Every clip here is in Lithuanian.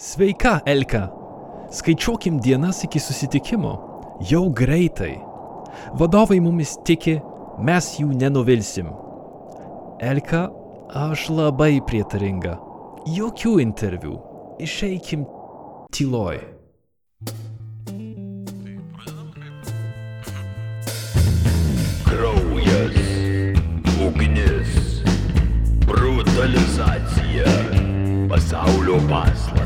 Sveika, Elka. Skaičiuokim dienas iki susitikimo. Jau greitai. Vadovai mumis tiki, mes jų nenuvilsim. Elka, aš labai prietaringa. Jokių interviu. Išeikim tyloj. Kraujas, ugnis, brutalizacija, pasaulio paslaptys.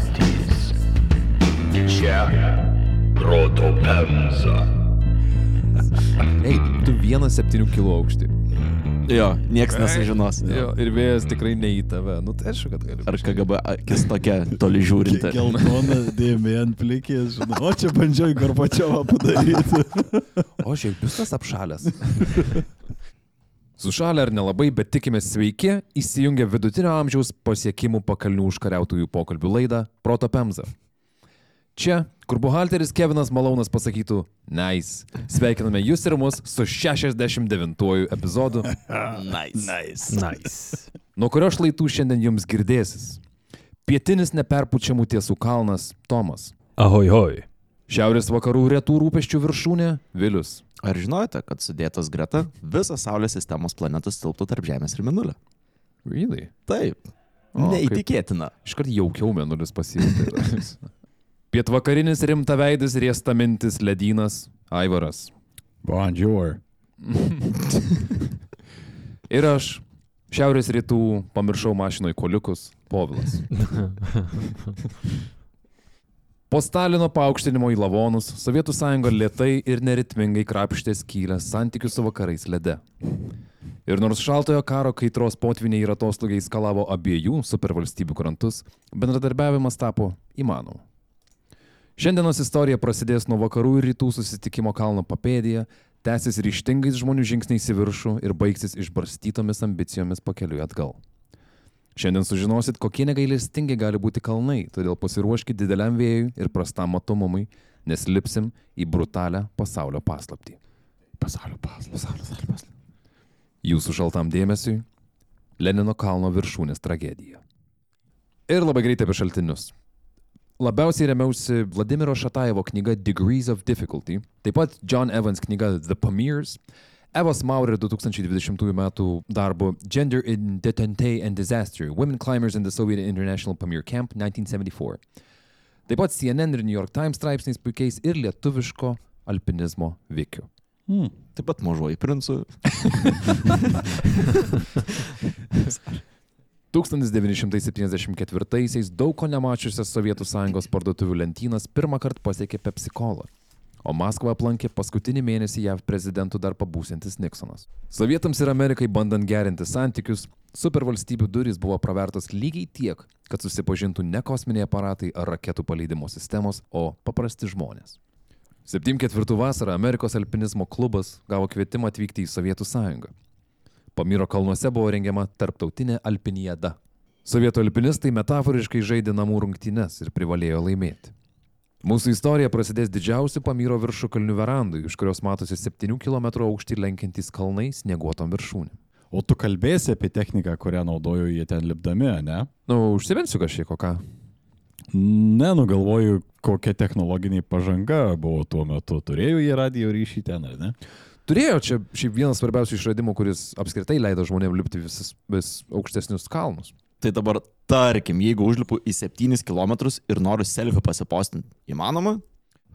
Čia proto pemza. Ei, tu vienas septynių kilų aukštį. Jo, nieks nesužinos. Jo, ir vėjas tikrai ne į tave. Nu, tai aišku, kad gali. Ar KGB akis tokia toli žiūrinti. Geltona dėmė ant plikės, žinau. O čia bandžiau į Gorbačiovą padaryti. O šiaip biustas apšalęs. Sušalę ar nelabai, bet tikimės sveiki, įsijungia vidutinio amžiaus pasiekimų pakalnių užkariautojų pokalbių laidą Proto Pemza. Čia, kur buhalteris Kevinas Malaunas pasakytų, nice, sveikiname jūs ir mus su 69 epizodu, Nice. Nice. Nice. nuo kurio šlaitų šiandien jums girdėsis. Pietinis neperpučiamų tiesų kalnas Tomas. Ahoj, hoj. Šiaurės vakarų retų rūpeščių viršūnė Vilius. Ar žinojote, kad sudėtas greta visas Saulės sistemos planetos tilptų tarp Žemės ir Minulio? Really? Taip. O, Neįtikėtina. Iškart jaukiau menulis pasijutė. Pietvakarinis rimta veidis riesta mintis ledynas Aivaras. Bonjour. Ir aš, šiaurės rytų, pamiršau mašinoje koliukus, Povilas. Po Stalino paaukštinimo į lavonus, Sovietų sąjunga lietai ir neritmingai krapštė skylę santykių su vakarais lede. Ir nors šaltojo karo kaitros potviniai ir atostogiai skalavo abiejų supervalstybių krantus, bendradarbiavimas tapo įmanomu. Šiandienos istorija prasidės nuo vakarų ir rytų susitikimo kalno papėdėje, tęsis ryštingais žmonių žingsniais į viršų ir baigsis išbarstytomis ambicijomis pakeliui atgal. Šiandien sužinosit, kokie negailestingi gali būti kalnai, todėl pasiruoškite dideliam vėjui ir prastam matomumui, nes lipsim į brutalią pasaulio paslaptį. Pasaulio paslaptį. Pasaulio paslaptį. Jūsų šaltam dėmesiui - Lenino kalno viršūnės tragedija. Ir labai greitai apie šaltinius. Labiausiai remiausi Vladimiro Šatajevo knyga Degrees of Difficulty, taip pat John Evans knyga The Pamirs, Evos Maurer 2020 m. darbu Gender in Detente and Disaster – Women Climbers in the Soviet International Pamir Camp 1974. Taip pat CNN ir New York Times straipsniais puikiais ir lietuviško alpinizmo veikiu. Hmm. Taip pat mažoji princu. 1974-aisiais daug ko nemačiusias Sovietų sąjungos parduotuvių lentynas pirmą kartą pasiekė Pepsi-Cola. O Maskvą aplankė paskutinį mėnesį JAV prezidentų dar pabūsintis Nixonas. Sovietams ir Amerikai bandant gerinti santykius, supervalstybių durys buvo pravertos lygiai tiek, kad susipažintų ne kosminiai aparatai ar raketų paleidimo sistemos, o paprasti žmonės. 74 vasarą Amerikos alpinizmo klubas gavo kvietimą atvykti į Sovietų sąjungą. Pamyro kalnuose buvo rengiama tarptautinė alpiniada. Sovietų alpinistai metaforiškai žaidė namų rungtynes ir privalėjo laimėti. Mūsų istorija prasidės didžiausių Pamyro viršukalnių verandų, iš kurios matosi 7 km aukštį lenkiantys kalnai snieguotom viršūnėm. O tu kalbėsi apie techniką, kurią naudojo jie ten lipdami, ne? Nu, užsivensiu kažkiek, o ką? Ne, nu galvoju, kokia technologinė pažanga buvo tuo metu. Turėjo jie radio ryšį ten, ar ne? Turėjo čia šiaip vienas svarbiausių išradimų, kuris apskritai leido žmonėms lipti vis, vis aukštesnius kalnus. Tai dabar, tarkim, jeigu užlipu į 7 km ir noriu selfie pasipostinti, įmanoma?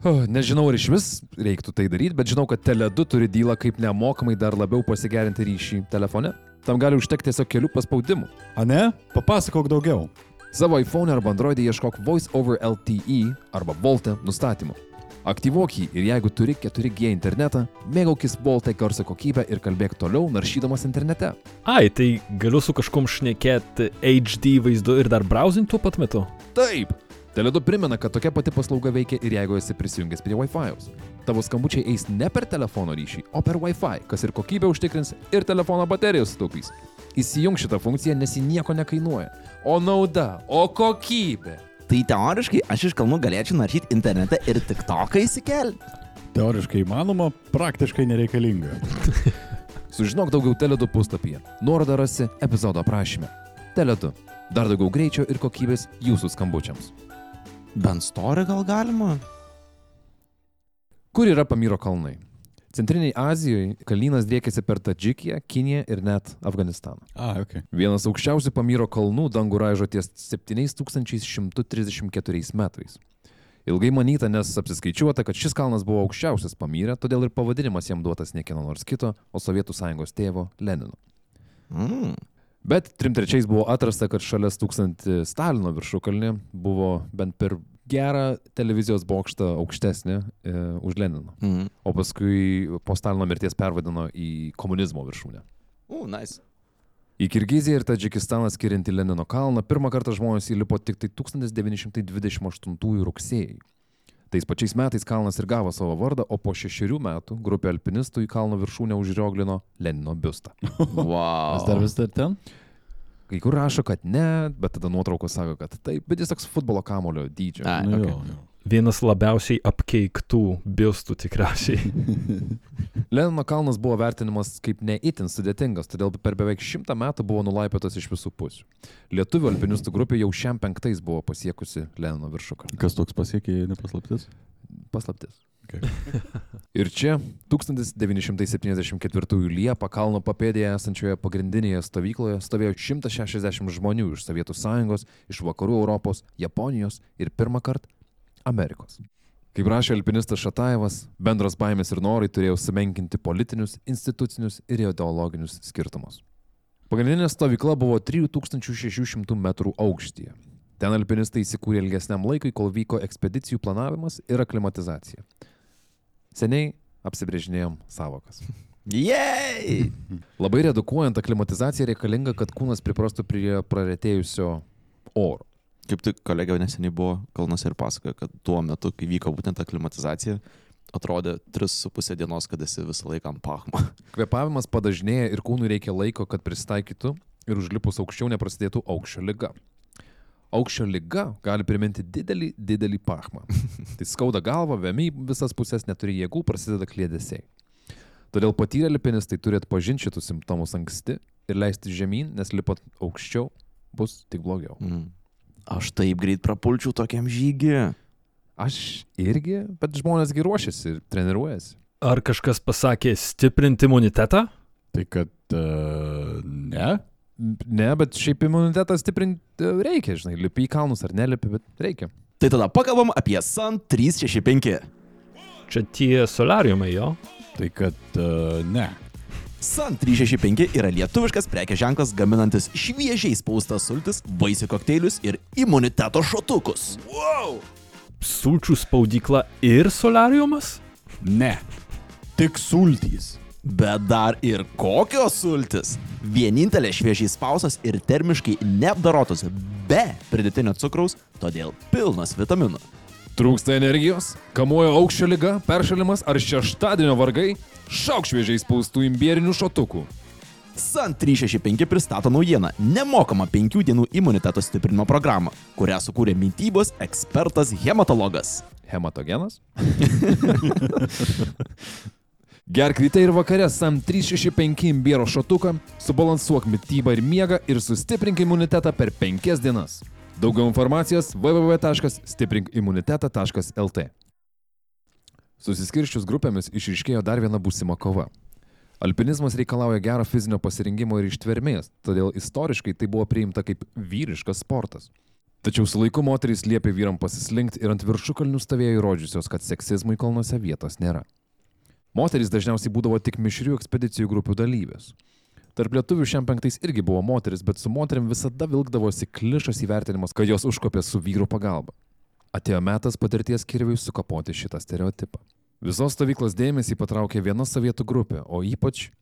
Oh, nežinau, ar iš vis reiktų tai daryti, bet žinau, kad Tele2 turi dylą, kaip nemokamai dar labiau pasigerinti ryšį telefone. Tam gali užtekti tiesiog kelių paspaudimų. A ne? Papasakok daugiau. Savo iPhone arba Android ieškok Voice over LTE arba Volte nustatymu. Aktyvuok jį ir jeigu turi 4G internetą, mėgaukis Volte garso kokybę ir kalbėk toliau naršydamas internete. Ai, tai galiu su kažkom šnekėti HD vaizdu ir dar browsing tuo pat metu? Taip. Teledu primena, kad tokia pati paslauga veikia ir jeigu esi prisijungęs prie Wi-Fi. Tavo skambučiai eis ne per telefono ryšį, o per Wi-Fi, kas ir kokybę užtikrins, ir telefono baterijos sutaupys. Įsijung šitą funkciją, nes ji nieko nekainuoja. O nauda, o kokybė. Tai teoriškai aš iš kalnų galėčiau naršyti internete ir tik toką įsikelti. Teoriškai įmanoma, praktiškai nereikalinga. Sužinok daugiau Teledu puslapyje. Nuorodą rasi epizodo aprašyme. Teledu. Dar daugiau greičio ir kokybės jūsų skambučiams. Bent storį gal galima? Kur yra Pamyro kalnai? Centriniai Azijoje kalnynas driekėsi per Tadžikiją, Kiniją ir net Afganistaną. A, ok. Vienas aukščiausių Pamyro kalnų dangų raižo ties 7134 metrais. Ilgai manyta, nes apsiskaičiuota, kad šis kalnas buvo aukščiausias Pamyre, todėl ir pavadinimas jam duotas ne kieno nors kito, o Sovietų sąjungos tėvo Lenino. Mm. Bet 33 buvo atrasta, kad šalia tūkstantį Stalino viršukalnė buvo bent per gerą televizijos bokštą aukštesnė e, už Leniną. Mm. O paskui po Stalino mirties pervadino į komunizmo viršūnę. U, nice. Į Kirgiziją ir Tadžikistaną skiriantį Lenino kalną pirmą kartą žmonės įlipo tik tai 1928 rugsėjai. Tais pačiais metais kalnas ir gavo savo vardą, o po šešerių metų grupė alpinistų į kalno viršūnę užrioglino Lenino biustą. Wow. Jis dar vis dar ten? Kai kur rašo, kad ne, bet tada nuotraukos sako, kad taip, bet jis toks futbolo kamulio dydžio. Ai, Nu, okay. jo, jo. Vienas labiausiai apkeiktų biustų tikriausiai. Lenino kalnas buvo vertinimas kaip neįtin sudėtingas, todėl per beveik šimtą metų buvo nulaipėtas iš visų pusių. Lietuvių alpinistų grupė jau šiam penktais buvo pasiekusi Lenino viršukalnį. Kas toks pasiekė, nepaslaptis? Paslaptis. Ir čia 1974 Liepą kalno papėdėje esančioje pagrindinėje stovykloje stovėjo 160 žmonių iš Sovietų sąjungos, iš vakarų Europos, Japonijos ir pirmą kartą Amerikos. Kaip rašė alpinistas Šataevas, bendros baimės ir norai turėjo sumenkinti politinius, institucinius ir ideologinius skirtumus. Pagrindinė stovykla buvo 3600 metrų aukštyje. Ten alpinistai įsikūrė ilgesniam laikui, kol vyko ekspedicijų planavimas ir aklimatizacija. Seniai apsibrėžinėjom savokas. Jei! Labai redukuojant aklimatizaciją reikalinga, kad kūnas priprastų prie praretėjusio oro. Kaip tik kolegė neseniai buvo kalnuose ir pasakojo, kad tuo metu, kai vyko būtent aklimatizacija, atrodė 3,5 dienos, kad esi visą laiką ant pahmo. Kvepavimas padažnėja ir kūnui reikia laiko, kad pristaikytų ir užlipus aukščiau neprasidėtų aukščio lyga. Aukščio lyga gali priminti didelį, didelį pahmą. Tai skauda galva, vemi į visas pusės, neturi jėgų, prasideda klėdesiai. Todėl patyrę alpinistai turi atpažinti šitus simptomus anksti ir leisti žemyn, nes lipat aukščiau bus tik blogiau. Mm. Aš taip greit prapulčiau tokiam žygiui. Aš irgi, bet žmonėsgi ruošiasi ir treniruojasi. Ar kažkas pasakė stiprinti imunitetą? Tai kad uh, ne? Ne, bet šiaip imunitetą stiprinti e, reikia, žinai, lipi į kalnus ar nelipi, bet reikia. Tai tada pakalbam apie Sun 365. Čia tie solariumai jo. Tai kad uh, ne. Sun 365 yra lietuviškas prekės ženklas gaminantis šviežiai spaustas sultis, vaisių kokteilius ir imuniteto šotukus. Wow! Sulčių spaudykla ir solariumas? Ne. Tik sultys. Bet dar ir kokios sultis? Vienintelė šviežiai spausas ir termiškai neapdarotos be pridėtinio cukraus, todėl pilnas vitaminų. Trūksta energijos, kamuoja aukščio lyga, peršalimas ar šeštadienio vargai, šauk šviežiai spaustų imbierinių šotukų. Sun 365 pristato naujieną - nemokamą 5 dienų imuniteto stiprinimo programą, kurią sukūrė mytybos ekspertas hematologas. Hematogenas? Gerk ryte ir vakare SAM 365 imbiero šotuką, subalansuok mytybą ir miegą ir sustiprink imunitetą per 5 dienas. Daugiau informacijos www.stiprinkimunitetą.lt Susiskirščius grupėmis išryškėjo dar viena būsima kova. Alpinizmas reikalauja gero fizinio pasirinkimo ir ištvermės, todėl istoriškai tai buvo priimta kaip vyriškas sportas. Tačiau su laiku moterys liepė vyram pasislinkti ir ant viršukalnių stovėjo įrodžiusios, kad seksizmui kalnuose vietos nėra. Moterys dažniausiai būdavo tik mišrių ekspedicijų grupių dalyvės. Tarp lietuvių šiam penktais irgi buvo moteris, bet su moterim visada vilkdavosi klišas įvertinimas, kad jos užkopė su vyru pagalba. Atėjo metas patirties kirviui sukapoti šitą stereotipą. Visos stovyklos dėmesį patraukė viena sovietų grupė, o ypač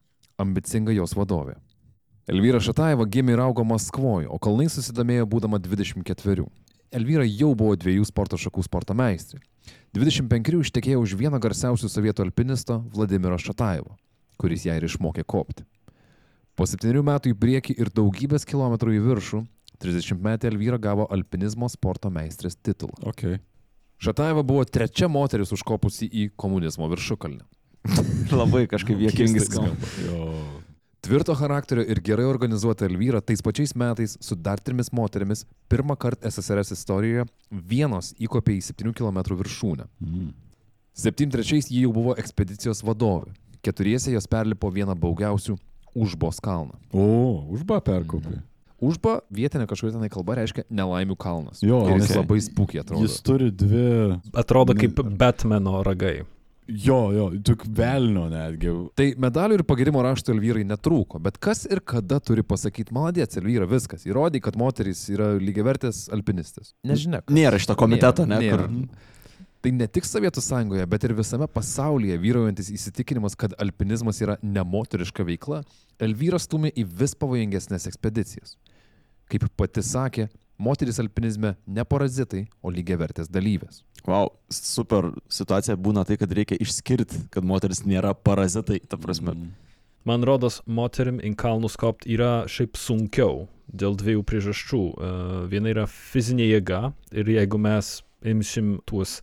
ambicinga jos vadovė. Elvyra Šataeva gimė ir augo Maskvoje, o kalnai susidomėjo būdama 24. Elvyra jau buvo dviejų sporto šakų sporto meistrė. 25 ištekėjo už vieną garsiausių sovietų alpinisto Vladimiro Šataevo, kuris ją ir išmokė kopti. Po septynių metų į priekį ir daugybės kilometrų į viršų, 30 metį Elvyra gavo alpinizmo sporto meistrės titulą. Ok. Šataeva buvo trečia moteris užkopusi į komunizmo viršukalnę. Labai kažkaip juokingai skamba. Tvirto charakterio ir gerai organizuota Elvyra tais pačiais metais su dar trimis moterimis pirmą kartą SSRS istorijoje vienos įkopė į 7 km viršūnę. Mm. 73 ji jau buvo ekspedicijos vadovė. Keturiese jos perlipo vieną baugiausių Užbos kalną. O, užba perkopė. Užba vietinė kažkokia tenai kalba reiškia nelaimių kalnas. Jo, ir jis okei. labai spūkiai atrodo. Jis turi dvi. Atrodo kaip Batmano ragai. Jo, jo, tik velnio netgi. Tai medalių ir pagirimo rašto Elvyrai netrūko, bet kas ir kada turi pasakyti, maladėts Elvyra, viskas, įrodė, kad moteris yra lygiavertės alpinistės. Nežinia. kas. Nėra šito komiteto, ne? Nėra. Kur... Tai ne tik Sovietų sąjungoje, bet ir visame pasaulyje vyraujantis įsitikinimas, kad alpinizmas yra nemoteriška veikla, Elvyra stumė į vis pavojingesnės ekspedicijas. Kaip pati sakė, moteris alpinizme ne parazitai, o lygiavertės dalyvės. Wow, super situacija būna tai, kad reikia išskirti, kad moteris nėra parazitai, ta prasme. Mm. Man rodos, moterim į kalnus kopti yra šiaip sunkiau dėl dviejų priežasčių. Uh, viena yra fizinė jėga ir jeigu mes imsim tuos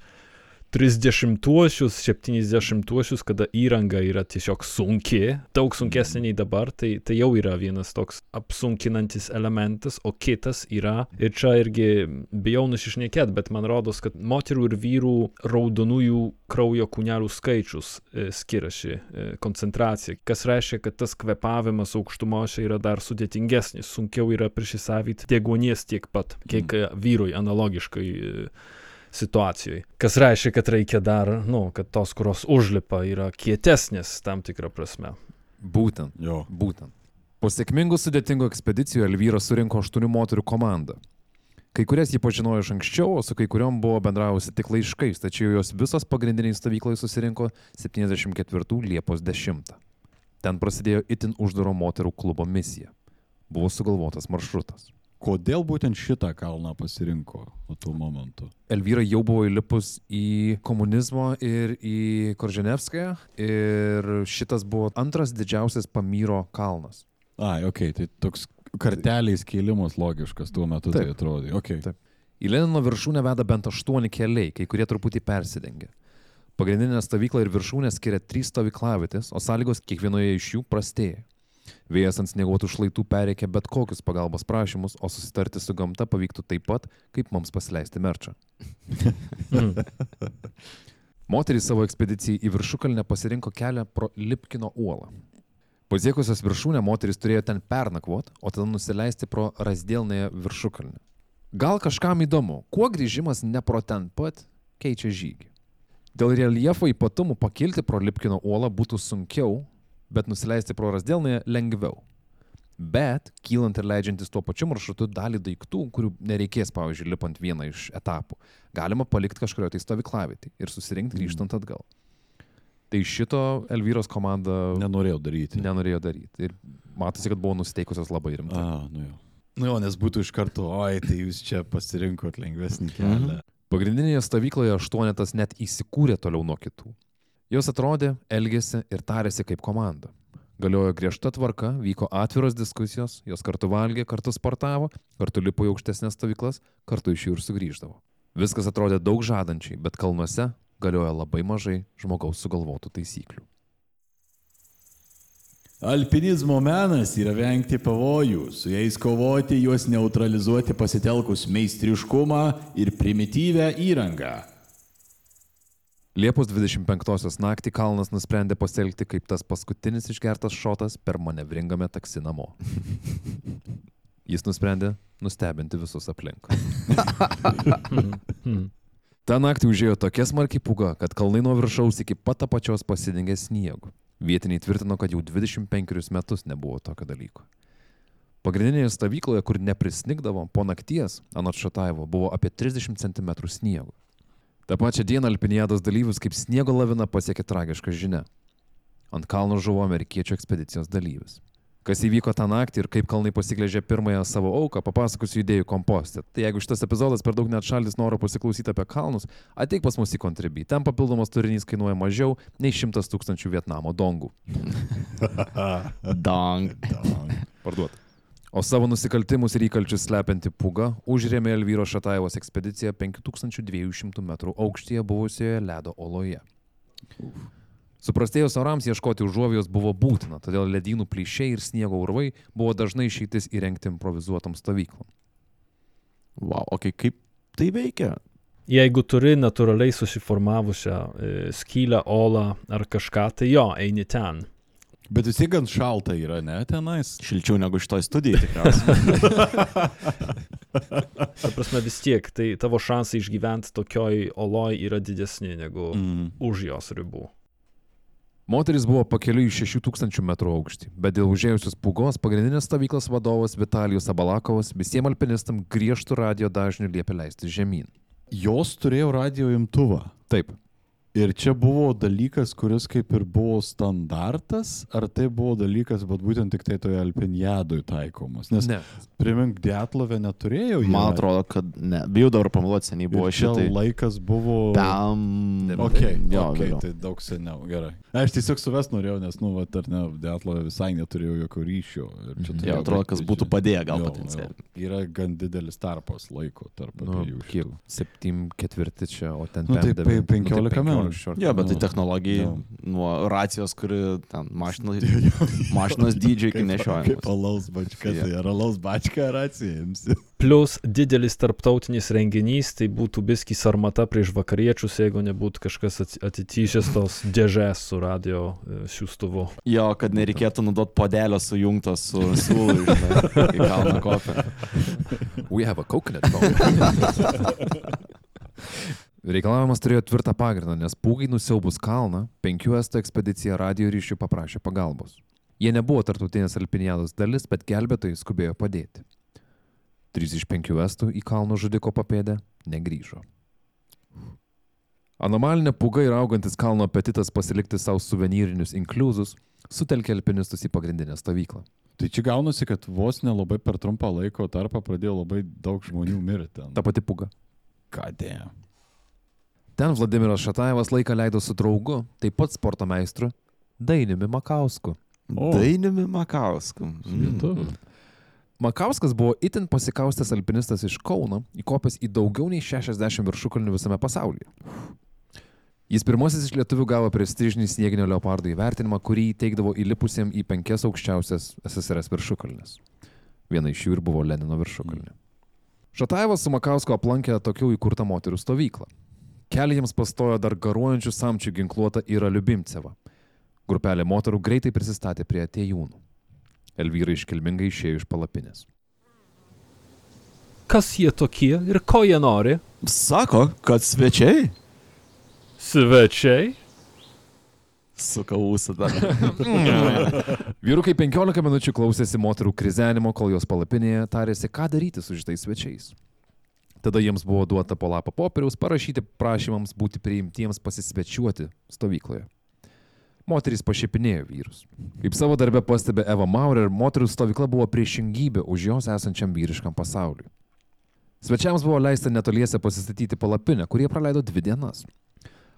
30-uosius, 70-uosius, kada įranga yra tiesiog sunki, daug sunkesnė nei dabar, tai, tai jau yra vienas toks apsunkinantis elementas, o kitas yra, ir čia irgi bijau nusišnekėti, bet man rodos, kad moterų ir vyrų raudonųjų kraujo kūnelių skaičius e, skiriasi, e, koncentracija, kas reiškia, kad tas kvepavimas aukštumose yra dar sudėtingesnis, sunkiau yra prisisavyti deguonies tiek pat, kiek e, vyrui analogiškai e, situacijai. Kas reiškia, kad reikia dar, nu, kad tos, kurios užlipa, yra kietesnės tam tikrą prasme. Būtent. Jo. Būtent. Po sėkmingų sudėtingų ekspedicijų Elvyra surinko aštuonių moterų komandą. Kai kurias jį pažinojo iš anksčiau, o su kai kuriuom buvo bendravusi tik laiškais, tačiau jos visos pagrindiniai stovyklai susirinko 74 Liepos 10. Ten prasidėjo itin uždaro moterų klubo misija. Buvo sugalvotas maršrutas. Kodėl būtent šitą kalną pasirinko tuo momentu? Elvyra jau buvo įlipus į komunizmo ir į Korženevskają ir šitas buvo antras didžiausias Pamyro kalnas. Ai, okei, okay, tai toks karteliais kėlimas logiškas tuo metu Taip. tai atrodė. Okay. Taip. Į Lenino viršūnę veda bent aštuoni keliai, kai kurie truputį persidengia. Pagrindinę stovyklą ir viršūnę skiria trys stovyklavitės, o sąlygos kiekvienoje iš jų prastėja. Vėjas ant snieguotų šlaitų pereikia bet kokius pagalbos prašymus, o susitarti su gamta pavyktų taip pat, kaip mums pasileisti merčą. Moterys savo ekspedicijai į viršukalnę pasirinko kelią pro Lipkino uolą. Pasiekusios viršūnę moteris turėjo ten pernakvot, o tada nusileisti pro Rasdėlnąją viršukalnę. Gal kažkam įdomu, kuo grįžimas ne pro ten pat keičia žygį. Dėl reljefo ypatumų pakilti pro Lipkino uolą būtų sunkiau, bet nusileisti pro Rasdėlnąją lengviau. Bet, kylant ir leidžiantis tuo pačiu maršrutu dalį daiktų, kurių nereikės, pavyzdžiui, lipant vieną iš etapų, galima palikti kažkurioje tai stovyklavitį ir susirinkti grįžtant atgal. Tai šito Elvyros komanda Nenorėjau daryti. nenorėjo daryti. Ir matosi, kad buvo nusteikusios labai rimtai. A, nu jo. Nu jo, nes būtų iš karto, oi, tai jūs čia pasirinkot lengvesnį kelią. Pagrindinėje stovykloje aštuonetas net įsikūrė toliau nuo kitų. Jos atrodė, elgėsi ir tarėsi kaip komanda. Galiojo griežta tvarka, vyko atviros diskusijos, jos kartu valgė, kartu sportavo, kartu lipo į aukštesnės stovyklas, kartu iš jų ir sugrįždavo. Viskas atrodė daug žadančiai, bet kalnuose galioja labai mažai žmogaus sugalvotų taisyklių. Alpinizmo menas yra vengti pavojų, su jais kovoti, juos neutralizuoti pasitelkus meistriškumą ir primityvę įrangą. Liepos 25-osios naktį Kalnas nusprendė pasielgti kaip tas paskutinis išgertas šotas per manevringame taksi namo. Jis nusprendė nustebinti visus aplink. Ta naktį užėjo tokia smarkiai puga, kad kalnai nuo viršaus iki pat apačios pasidengė sniegu. Vietiniai tvirtino, kad jau 25 metus nebuvo tokio dalyko. Pagrindinėje stovykloje, kur neprisnigdavo, po nakties, anot Šataivo, buvo apie 30 cm sniego. Ta pačia diena Alpiniados dalyvius kaip sniego lavina pasiekė tragiška žinia. Ant kalno žuvo amerikiečių ekspedicijos dalyvis. Kas įvyko tą naktį ir kaip kalnai pasiklėžė pirmąją savo auką, papasakosiu idėjų kompostė. Tai jeigu šitas epizodas per daug net šalis noro pasiklausyti apie kalnus, ateik pas mus į kontribį. Ten papildomas turinys kainuoja mažiau nei 100 tūkstančių Vietnamo dongų. Dang. Parduot. O savo nusikaltimus ir įkalčius slepianti puga užrėmė Elvyro Šataivos ekspediciją 5200 m aukštyje buvusioje ledo oloje. Suprastėjus orams ieškoti užuovėjos buvo būtina, todėl ledynų plyšiai ir sniego urvai buvo dažnai išeitis įrengti improvizuotom stovyklom. Wow, o kai kaip tai veikia? Jeigu turi natūraliai susiformavusią e, skylę, olą ar kažką, tai jo, eini ten. Bet vis tiek gan šalta yra, ne, tenais. Šilčiau negu šitoj studijai tikriausiai. Ta prasme vis tiek, tai tavo šansai išgyventi tokioj oloj yra didesni negu Mm. už jos ribų. Moteris buvo pakeliui į 6000 metrų aukštį, bet dėl užėjusios pūgos pagrindinės stovyklos vadovas Vitalijus Abalakovas visiems alpinistam griežtų radio dažnių liepė leisti žemyn. Jos turėjo radio imtuvą. Taip, Ir čia buvo dalykas, kuris kaip ir buvo standartas, ar tai buvo dalykas, bet būtent tik tai toje alpiniadui taikomas? Nes ne. primink, Dietlovė neturėjo. jie. Man atrodo, kad ne. Bijau dabar pameluoti, seniai buvo šitai. laikas buvo. Tam. Ok, jo, okay vėliau. tai daug seniau, gerai. Aš tiesiog suvest norėjau, nes, nu, va, ar ne, Dietlovė visai neturėjo jokio ryšio. Ir čia Mhm. Jo, atrodo, kas būtų padėję gal potencialiai. Yra gan didelis tarpas laiko tarp Nu, abiejų. kiek? šitų. 7 ketvirti čia, o ten Nu, tai penkdevinti. pe- 15 metų. Šio- Jo, bet tai Nu, technologija jo. nuo racijos, kuri ten mašinos, mašinos dydžio iki Kaip- Kaip alaus bačka, tai ar alaus bačka racija imsi. Plus didelis tarptautinis renginys, tai būtų biski sarmata prieš vakariečius, jeigu nebūtų kažkas ati- atityšęs tos dėžės su radio e, siųstuvu. Jo, kad nereikėtų naudoti podelio sujungto su siūlu, žinai, į kalną kopę. We have a coconut phone. Reikalavimas turėjo tvirtą pagrindą, nes pūgai nusiaubus kalną, penkių estų ekspedicija radio ryšių paprašė pagalbos. Jie nebuvo tartutinės alpiniados dalis, bet gelbėtojai skubėjo padėti. Trys iš penkių estų į kalno žudiko papėdę negrįžo. Anomalinė pūga ir augantis kalno apetitas pasilikti savo suvenyrinius inkliuzus sutelkė alpinistus į pagrindinę stovyklą. Tai čia gaunasi, kad vos nelabai per trumpą laiko tarpą pradėjo labai daug žmonių mirti. Ta pati pūga. Kadė. Ten Vladimiras Šatajevas laiką leido su draugu, taip pat sporto meistru, Dainiumi Makausku. O. Dainiumi Makausku. Mm. Makauskas buvo itin pasikaustęs alpinistas iš Kauno, įkopęs į daugiau nei 60 viršukalnių visame pasaulyje. Jis pirmasis iš lietuvių gavo prestižinį snieginio leopardo įvertinimą, kurį teikdavo įlipusiem į penkias aukščiausias SSRS viršukalnes. Viena iš jų ir buvo Lenino viršukalnė. Šatajevas su Makausko aplankė tokių įkurtą moterų stovyklą. Kelią jiems pastojo dar garuojančių samčių ginkluota Ira Liubimceva. Grupelė moterų greitai prisistatė prie atėjūnų. Elvyra iškilmingai išėjo iš palapinės. Kas jie tokie ir ko jie nori? Sako, kad svečiai Svečiai? suka ūsą dar. Vyrukai 15 minučių klausėsi moterų krizenimo, kol jos palapinėje tarėsi, ką daryti su šitais svečiais. Tada jiems buvo duota po lapą popieriaus parašyti prašymams būti priimtiems pasisvečiuoti stovykloje. Moterys pašipinėjo vyrus. Kaip savo darbę pastebė Eva Maurer, moterų stovykla buvo priešingybė už jos esančiam vyriškam pasauliui. Svečiams buvo leista netoliese pasistatyti palapinę, kurie praleido dvi dienas.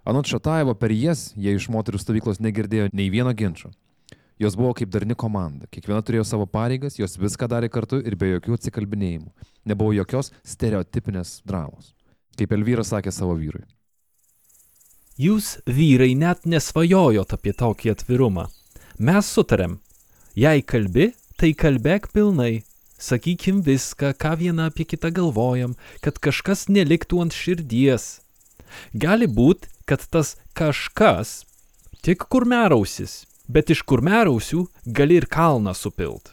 Anot Šataevo per jas jie iš moterų stovyklos negirdėjo nei vieno ginčio. Jos buvo kaip darni komanda. Kiekviena turėjo savo pareigas, jos viską darė kartu ir be jokių atsikalbinėjimų. Nebuvo jokios stereotipinės dramos. Kaip Elvyra sakė savo vyrui. Jūs vyrai net nesvajojot apie tokį atvirumą. Mes sutarėm. Jei kalbi, tai kalbėk pilnai. Sakykim viską, ką viena apie kitą galvojam, kad kažkas neliktų ant širdies. Gali būt, kad tas kažkas tik kurmerausis, bet iš kurmerausių gali ir kalną supilt.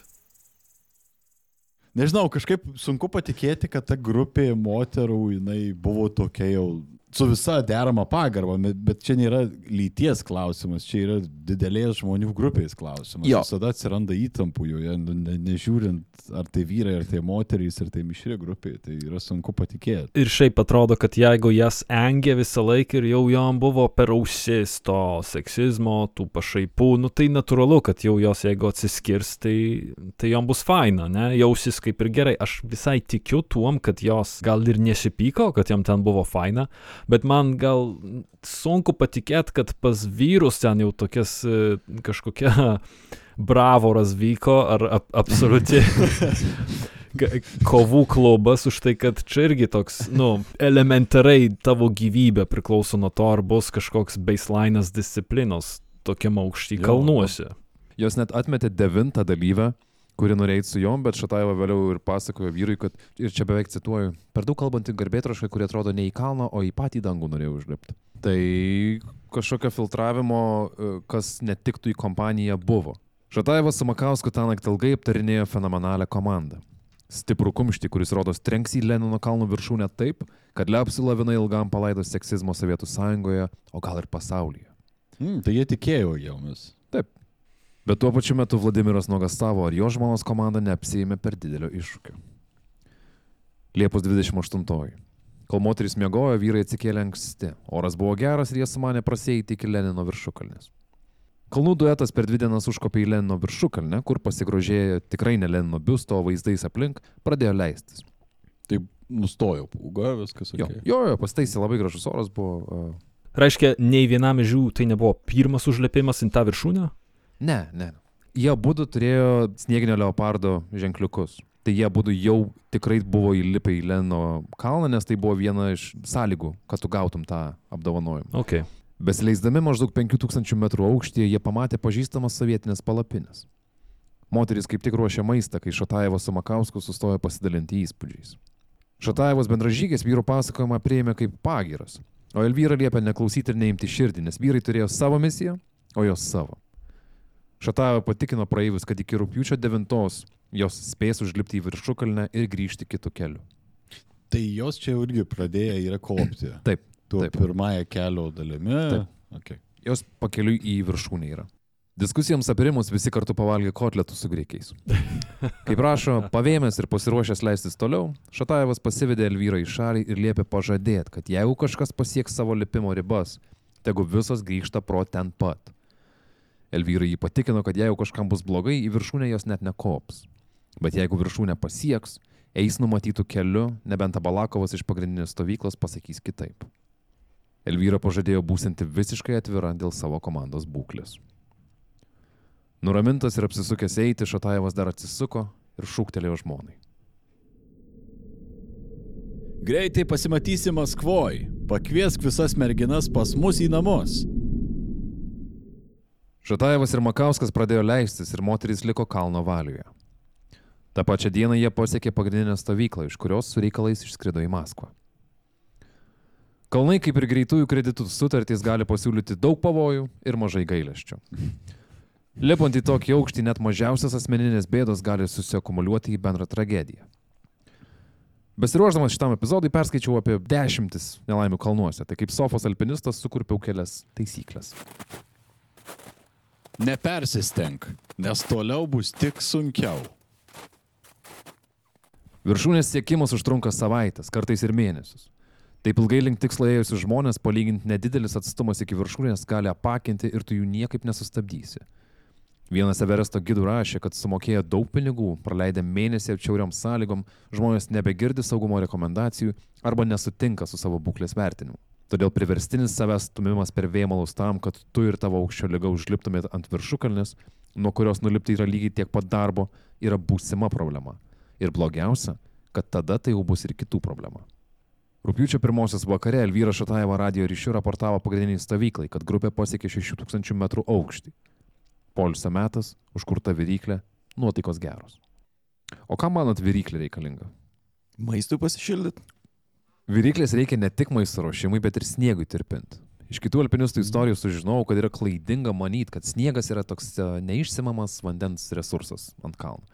Nežinau, kažkaip sunku patikėti, kad ta grupė moterų, jinai buvo tokia jau su visa derama pagarba, bet- čia nėra lyties klausimas, čia yra didelės žmonių grupės klausimas. Jo. Visada atsiranda įtampų joje, nu, ne, nežiūrint, ar tai vyrai, ar tai moterys, ar tai mišri grupė, tai yra sunku patikėti. Ir šiaip atrodo, kad jeigu jas engė visą laiką ir jau jom buvo per ausis to seksizmo, tų pašaipų, nu tai natūralu, kad jau jos jeigu atsiskirs, tai, tai jom bus faina, ne, jausis kaip ir gerai. Aš visai tikiu tuom, kad jos gal ir nesipyko, kad jom ten buvo faina, bet man gal sunku patikėti, kad pas vyrus ten jau tokias e, kažkokia bravoras vyko ar ap, absoliuti kovų klubas už tai, kad čia irgi toks, nu, elementariai tavo gyvybė priklauso nuo to, ar bus kažkoks baselinas disciplinos tokiam aukštį Jo. kalnuose. Jos net atmetė devintą dalyvę, kuri norėjo eiti su jom, bet Šataiva vėliau ir pasakojo vyrui, kad, ir čia beveik cituoju, per daug kalbantį garbėtrošką, kurie atrodo ne į kalną, o į patį dangų norėjo užlipti. Tai kažkokio filtravimo, e, kas netiktų į kompaniją, buvo. Šataivas su Makausku tą naktį ilgai aptarinėjo fenomenalią komandą. Stiprų kumštį, kuris rodos trenks į Lenino kalnų viršūnę taip, kad liapsi lavina ilgam palaidos seksizmo Sovietų sąjungoje, o gal ir pasaulyje. Mm, tai jie tikėjo jomis. Bet tuo pačiu metu Vladimiras nuogastavo, ar jo žmonos komanda neapsijėmė per didelio iššūkio. Liepos 28. Kol moteris miegojo, vyrai atsikėlė anksti. Oras buvo geras ir jie sumanė prasėti iki Lenino viršukalnės. Kalnų duetas per dvi dienas užkopė į Lenino viršukalnę, kur pasigrožėję tikrai ne Lenino biusto, o vaizdais aplink, pradėjo leistis. Tai nustojo pūga, viskas. Jo, Okay. jo, jo pastaisė labai gražus oras buvo. Uh... Reiškia, nei vienam iš jų tai nebuvo pirmas užlipimas į tą viršūnę? Ne, ne. Jie būdu turėjo snieginio leopardo ženkliukus. Tai jie būdu jau tikrai buvo įlipę į Leno kalną, nes tai buvo viena iš sąlygų, kad tu gautum tą apdovanojimą. Ok. Besileisdami maždaug 5000 metrų aukštyje, jie pamatė pažįstamas sovietinės palapinės. Moteris kaip tik ruošė maistą, kai Šataevas su Makausku sustojo pasidalinti įspūdžiais. Šataevas bendražygės vyrų pasakojimą prieimė kaip pagiras, o Elvyra liepė neklausyti ir neimti širdį, nes vyrai turėjo savo misiją, o jos savo. Šataeva patikino praeivius, kad iki rūpiučio 9 jos spės užlipti į viršukalnę ir grįžti kitų kelių. Tai jos čia irgi pradėjo yra kopti. Taip, Tuo taip. pirmąją kelio dalimi. Taip. Okay. Jos pakeliui į viršūnę yra. Diskusijoms aprimus visi kartu pavalgė kotletų su greikiais. Kaip rašo, pavėmęs ir pasiruošęs leistis toliau, Šataevas pasivedė Elvyrą į šalį ir liepė pažadėti, kad jeigu kažkas pasieks savo lipimo ribas, tegu visos grįžta pro ten pat. Elvyra jį patikino, kad jeigu kažkam bus blogai, į viršūnę jos net nekops. Bet jeigu viršūnę pasieks, eis numatytų keliu, nebent Abalakovas iš pagrindinės stovyklos pasakys kitaip. Elvyra pažadėjo būsinti visiškai atvira dėl savo komandos būklės. Nuramintas ir apsisukęs eiti, Šataevas dar atsisuko ir šūktelėjo žmonai. Greitai pasimatysi Maskvoj. Pakviesk visas merginas pas mus į namus. Šataevas ir Makauskas pradėjo leistis ir moterys liko kalno valioje. Ta pačia diena jie pasiekė pagrindinę stovyklą, iš kurios su reikalais išskrido į Maskvą. Kalnai, kaip ir greitųjų kreditų sutartys, gali pasiūlyti daug pavojų ir mažai gailesčių. Lipant į tokį aukštį, net mažiausias asmeninės bėdos gali susiakumuliuoti į bendrą tragediją. Besiruoždamas šitam epizodui perskaičiau apie dešimtis nelaimių kalnuose, tai kaip sofos alpinistas sukurpiau kelias taisyklės. Nepersistenk, nes toliau bus tik sunkiau. Viršūnės siekimas užtrunka savaitės, kartais ir mėnesius. Taip ilgai link tikslo ėjusius žmonės, palyginti nedidelis atstumas iki viršūnės, gali apakinti ir tu jų niekaip nesustabdysi. Vienas Everesto gidų rašė, kad sumokėję daug pinigų, praleidę mėnesį atšiauriom sąlygom, žmonės nebegirdi saugumo rekomendacijų arba nesutinka su savo būklės vertinimu. Todėl priverstinis savęs stumimas per vėmalus tam, kad tu ir tavo aukščio lyga užliptumėt ant viršukalnės, nuo kurios nulipti yra lygiai tiek pat darbo, yra būsima problema. Ir blogiausia, kad tada tai jau bus ir kitų problema. Rūpiučio pirmosios vakare Elvyra Šataeva radio ryšių raportavo pagrindiniai stovyklai, kad grupė pasiekė 6000 m aukštį. Polisio metas, užkurta viryklė, nuotaikos geros. O kam manot viryklė reikalinga? Maistui pasišildyti. Viryklės reikia ne tik maisto ruošimui, bet ir sniegui tirpinti. Iš kitų alpinistų istorijų sužinojau, kad yra klaidinga manyti, kad sniegas yra toks e, neišsimamas vandens resursas ant kalno.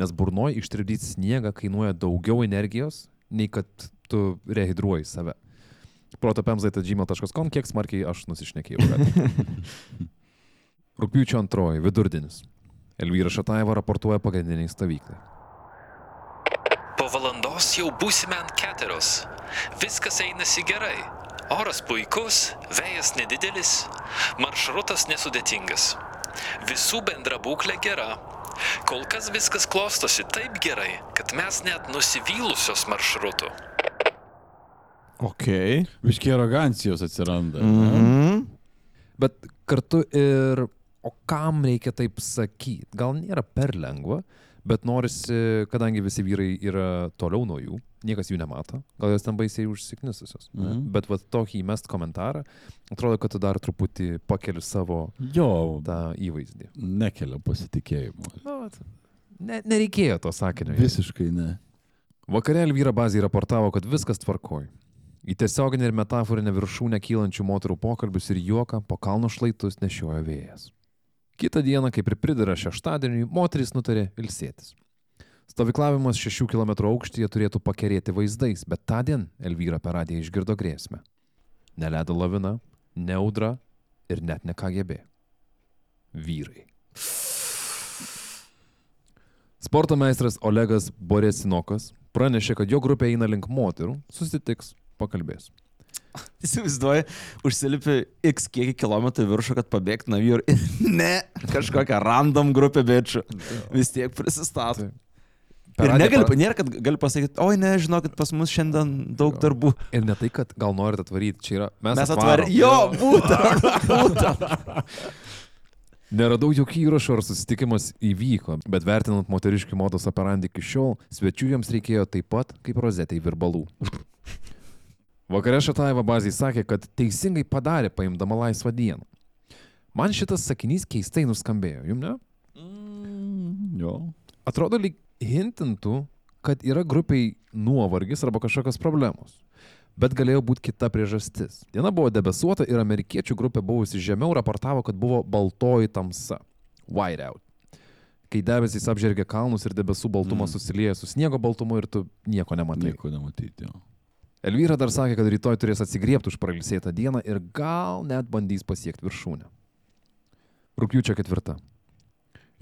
Nes burnoje ištirpdyti sniegą kainuoja daugiau energijos, nei kad tu rehidruoji save. protopemzai.gmail.com, kiek smarkiai aš nusišnekėjau. Rūpiučio antroji, vidurdienis. Elvyra Šataeva raportuoja pagrindiniai stovyklai. Po valandos jau būsime ant keturios. Viskas einasi gerai. Oras puikus, vėjas nedidelis, maršrutas nesudėtingas. Visų bendra būklė gera. Kol kas viskas klostosi taip gerai, kad mes net nusivylusios maršrutu. Ok. Viškiai arogancijos atsiranda. Mm ne? -hmm. Bet kartu ir, o kam reikia taip sakyti? Gal nėra per lengva, Bet norisi, kadangi visi vyrai yra toliau nuo jų, niekas jų nemato, gal jos ten baisiai užsiknisusios. Mm Mhm. Bet va tokį įmest komentarą, atrodo, kad tu dar truputį pakeli savo Jo, tą įvaizdį. nekelia pasitikėjimo. Nu, vat, ne, nereikėjo to sakinio. Visiškai ne. Vakare Elvyra bazė raportavo, kad viskas tvarkoj. Į tiesioginę ir metaforinę viršūnę kylančių moterų pokalbius ir juoką po kalno šlaitus nešiojo vėjas. Kitą dieną, kaip ir pridara šeštadieniui, moteris nutarė ilsėtis. Stovyklavimas 6 km aukštyje turėtų pakerėti vaizdais, bet tą dieną Elvyra per radiją išgirdo grėsmę. Neledo lavina, neudra ir net ne KGB. Vyrai. Sporto meistras Olegas Boresinokas pranešė, kad jo grupė eina link moterų, susitiks, pakalbės. Įsivaizduoji, užsilipi X kiekį kilometrų viršų, kad pabėgtų nuo vyrų. Ne, kažkokią random grupę bečių. Vis tiek. Per Ir negali, pa- nėra, kad gali pasakyti, oi ne, žinokit, pas mus šiandien daug darbų. Ir ne tai, kad gal norit atvaryti, čia yra mes, Mes atvarėme. Jo, būtent. būtent. Neradau jokių įrašų ar susitikimas įvyko, bet vertinant moteriškių modos operandį iki šiol, svečių jiems reikėjo taip pat kaip rozetei virbalų. Vakare Šataiva bazai sakė, kad teisingai padarė paimdama laisvą dieną. Man šitas sakinys keistai nuskambėjo, jum ne? Mm, Jo. Atrodo lyg hintintų, kad yra grupiai nuovargis arba kažkokios problemos. Bet galėjo būti kita priežastis. Diena buvo debesuota ir amerikiečių grupė buvusi žemiau raportavo, kad buvo baltoji tamsa. Whiteout. Kai debesys apžergia kalnus ir debesų baltumas mm. susilieja su sniego baltumu ir tu nieko nematai. Nieko nematyti. Jo. Elvyra dar sakė, kad rytoj turės atsigriepti už pralisėtą dieną ir gal net bandys pasiekti viršūnę. Rūpiučio ketvirta.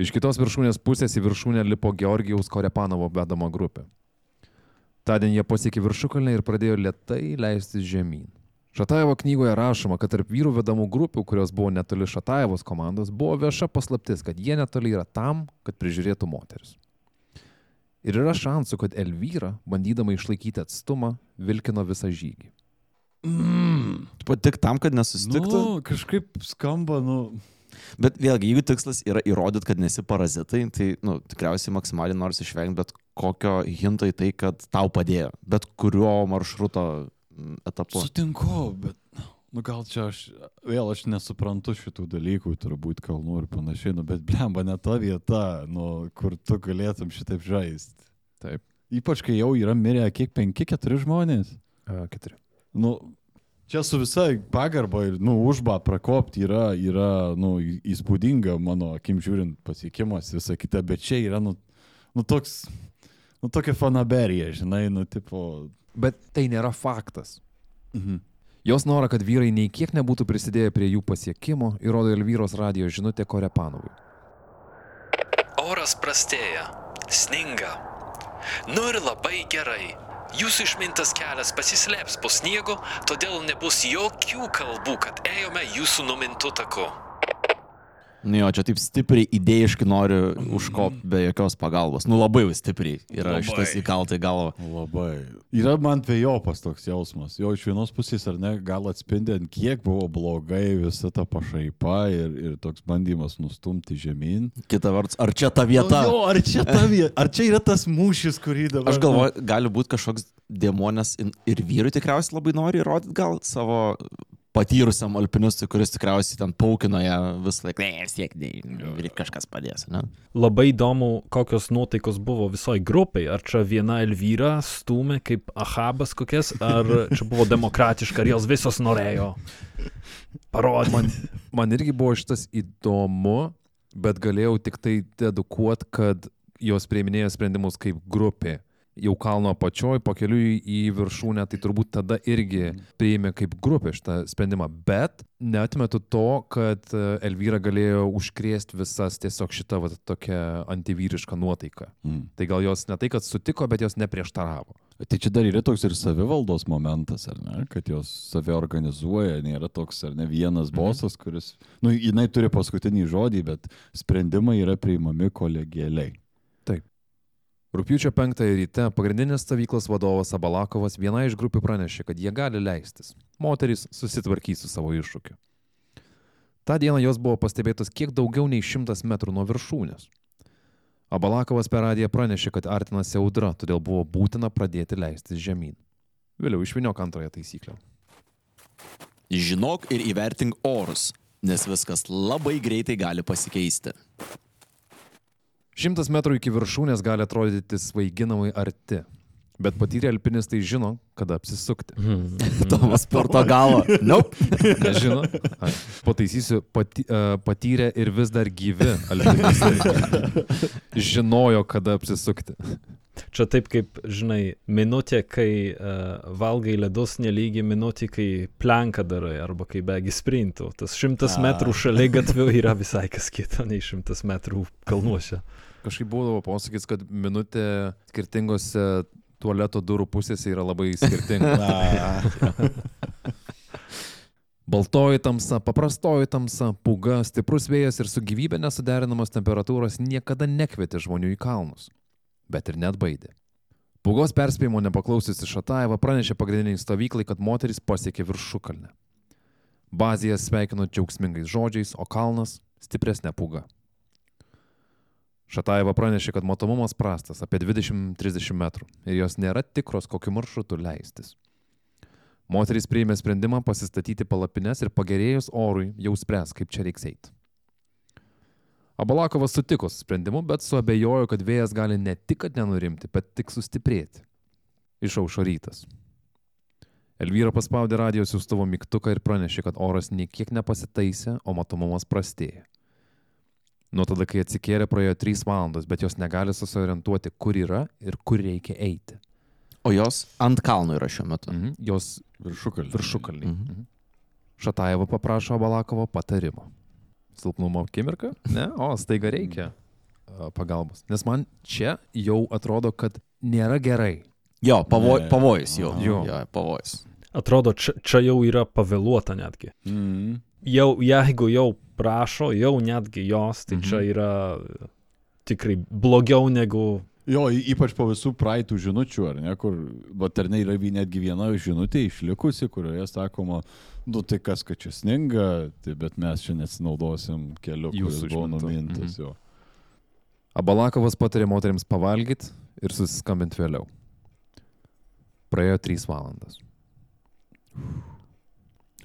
Iš kitos viršūnės pusės į viršūnę lipo Georgijaus Korepanovo vedama grupė. Tądien jie pasiekė viršukalnę ir pradėjo lietai leistis žemyn. Šataevo knygoje rašoma, kad tarp vyrų vedamų grupių, kurios buvo netoli Šataevos komandos, buvo vieša paslaptis, kad jie netoli yra tam, kad prižiūrėtų moteris. Ir yra šansų, kad Elvyra, bandydama išlaikyti atstumą, vilkino visą žygį. Mm. Tik tam, kad nesusitiktų. Nu, kažkaip skamba, nu. Bet vėlgi, jeigu tikslas yra įrodyti, kad nesi parazitai, tai nu, tikriausiai maksimaliai nors išvengti bet kokio hinto į tai, kad tau padėjo. Bet kurio maršruto mm, etapu. Sutinku, bet. Nu gal čia aš, vėl aš nesuprantu šitų dalykų, turbūt kalnų ir panašiai, nu bet blemba ne ta vieta, nu, kur tu galėtum šitaip žaisti. Taip. Ypač kai jau yra mirę kiek penki, keturi žmonės. Uh, keturi. Nu, čia su visa pagarba ir, nu, užba prakopti yra, yra, nu, įspūdinga mano akim žiūrint pasiekimas, visa kita, bet čia yra, nu, nu toks, nu, tokia fanaberija, žinai, nu, tipo. Bet tai nėra faktas. Mhm. Jos norą, kad vyrai nei kiek nebūtų prisidėję prie jų pasiekimo, įrodo Elvyros radio žinutė Korepanovui. Oras prastėja, sninga. Nu ir labai gerai. Jūsų išmintas kelias pasislėps po sniegu, todėl nebus jokių kalbų, kad ėjome jūsų numintų taku. Nu jo, čia taip stipriai idėjiškai noriu užkopti be jokios pagalbos. Nu labai stipriai yra Labai. šitas įkalta į galvą. Labai. Yra man dviejopas toks jausmas. Jo iš vienos pusės ar ne, gal atspindi, ant kiek buvo blogai visa ta pašaipa ir, ir toks bandymas nustumti žemyn. Kita vertus, ar čia ta vieta? O, jo, ar čia ta vieta? Ar čia yra tas mūšis, kurį dabar... Aš galvoju, gali būti kažkoks demonės ir vyrui tikriausiai labai nori įrodyti gal savo patyrusiam alpinistui, kuris tikriausiai ten paukino ją vis laik, ne, vis tiek, ne, ir kažkas padės, ne? Labai įdomu, kokios nuotaikos buvo visoji grupiai. Ar čia viena Elvyra stumė kaip Ahabas kokias, ar čia buvo demokratiška, ar jos visos norėjo parodyti. Man, man irgi buvo šitas įdomu, bet galėjau tik tai dedukuot, kad jos prieiminėjo sprendimus kaip grupė. Jau kalno apačioj, pakeliui į viršūnę, tai turbūt tada irgi priėmė kaip grupė šitą sprendimą. Bet netmetu to, kad e, Elvyra galėjo užkrėsti visas tiesiog šitą va, tokią antivyrišką nuotaiką. Mm. Tai gal jos ne tai, kad sutiko, bet jos neprieštaravo. Tai čia dar yra toks ir savivaldos momentas, ar ne? Kad jos save organizuoja, nėra toks, ar ne vienas bosas, kuris, nu, jinai turi paskutinį žodį, bet sprendimai yra priimami kolegialiai. Rūpiučio 5 ryte pagrindinės stovyklos vadovas Abalakovas viena iš grupių pranešė, kad jie gali leistis. Moterys susitvarkys su savo iššūkiu. Ta diena jos buvo pastebėtos kiek daugiau nei 100 metrų nuo viršūnės. Abalakovas per radiją pranešė, kad artinasi audra, todėl buvo būtina pradėti leistis žemyn. Vėliau išviniok antrąją taisyklę. Žinok ir įvertink orus, nes viskas labai greitai gali pasikeisti. Šimtas metrų iki viršūnės gali atrodyti svaiginamai arti, bet patyrę alpinistai žino, kada apsisukti. Tavo sporto galo. Nope. Nežino. Ai, Pataisysiu, pati, uh, patyrę ir vis dar gyvi alpinistai žinojo, kada apsisukti. Čia taip kaip, žinai, minutė, kai uh, valgai ledus nelygi minutė, kai planką darai arba kai bėgi sprintų. Tas šimtas A. metrų šalia gatvių yra visai kas kita nei šimtas metrų kalnuose. Kažkaip būdavo posakis, kad minutė skirtingose tualeto durų pusėse yra labai skirtinga. Baltoji tamsa, paprastoji tamsa, puga, stiprus vėjas ir su gyvybė nesuderinamos temperatūros niekada nekvietė žmonių į kalnus, bet ir net baidė. Pugos perspėjimo nepaklausiusi Šataeva pranešė pagrindiniai stovyklai, kad moteris pasiekė viršukalnę. Bazija sveikino džiaugsmingais žodžiais, o kalnas - stipresnė puga. Šataeva pranešė, kad matomumas prastas - apie 20-30 metrų ir jos nėra tikros, kokiu maršrutu leistis. Moteris priėmė sprendimą pasistatyti palapines ir pagerėjus orui jau spręs, kaip čia reiks eiti. Abalakovas sutiko su sprendimu, bet suabejojo, kad vėjas gali ne tik kad nenurimti, bet tik sustiprėti. Išaušo rytas. Elvyra paspaudė radijos siūstuvo mygtuką ir pranešė, kad oras niekiek nepasitaisė, o matomumas prastėja. Nuo tada, kai atsikėlė, praėjo 3 valandos, bet jos negali susiorientuoti, kur yra ir kur reikia eiti. O jos ant kalno yra šiuo metu. Mhm. Jos viršukalnis. viršukalniai. Mhm. Mhm. Šatajevo paprašo Balakovo patarimo. Silpnumo akimirka? Ne, o staiga reikia a, pagalbos. Nes man čia jau atrodo, kad nėra gerai. Jo, pavoj, pavojus jau. Jo. jo pavojus. Atrodo, čia, čia jau yra pavėluota netgi. Mm. Jau, jeigu jau prašo, jau netgi jos, tai Mhm. čia yra tikrai blogiau negu Jo, ypač po visų praeitų žinučių, ar ne, kur, ne yra netgi viena žinutė išlikusi, kurioje sakoma, nu tai kas, kad čia sninga, tai bet mes čia nesinaudosim keliu, Jūsų kuris buvo numintas Mhm. jo. Abalakovas patarė moteriams pavalgyti ir susiskambinti vėliau. Praėjo 3 valandas.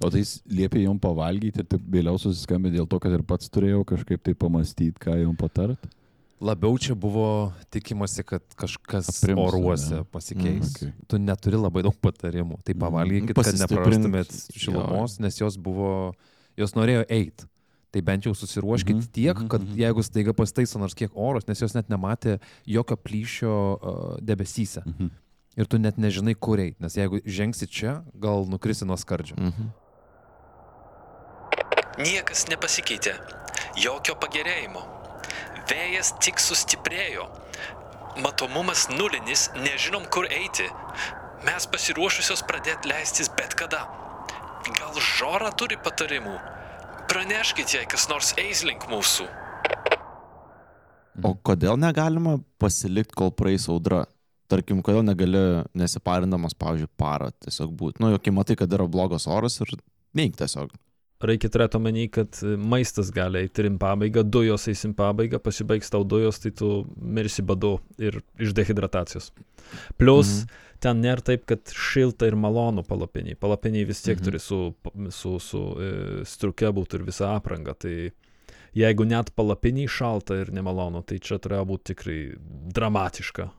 O tai jis liepė jom pavalgyti ir taip vėliau susiskambė dėl to, kad ir pats turėjau kažkaip tai pamastyti, ką jom patart. Labiau čia buvo tikimasi, kad kažkas Aprims, oruose ane? pasikeis. Mm, okay. Tu neturi labai daug patarimų. Tai Mhm. pavalgykit, kad neprarastumėt šilumos, nes jos buvo, jos norėjo eiti. Tai bent jau susiruoškit Mhm, tiek, mhm, kad mhm. jeigu staiga pasitaiso nors kiek oros, nes jos net nematė jokio plyšio uh, debesyse. Mhm. Ir tu net nežinai, kur eiti, nes jeigu žengsi čia, gal nukrisi nuo skardžio. Mhm. Niekas nepasikeitė. Jokio pagerėjimo. Vėjas tik sustiprėjo. Matomumas nulinis, nežinom kur eiti. Mes pasiruošusios pradėti leistis bet kada. Gal žora turi patarimų? Praneškit, jei kas nors eis link mūsų. O kodėl negalima pasilikti, kol praeis audra? Tarkim, kodėl negali nesiparindamas, pavyzdžiui, parą tiesiog būti. Nu, jokai matai, kad yra blogas oras ir neik tiesiog. Reikia turėti omeny, kad e, maistas gali eiti į pabaigą, dujos eisim pabaigą, pasibaigs tau dujos, tai tu mirsi badu ir iš dehidratacijos. Plus, Mhm. ten nėra taip, kad šilta ir malonu palapiniai. Palapiniai vis tiek Mhm. turi su, su, su e, striuke būti ir visą aprangą. Tai jeigu net palapiniai šalta ir nemalonu, tai čia turėjo būti tikrai dramatiška.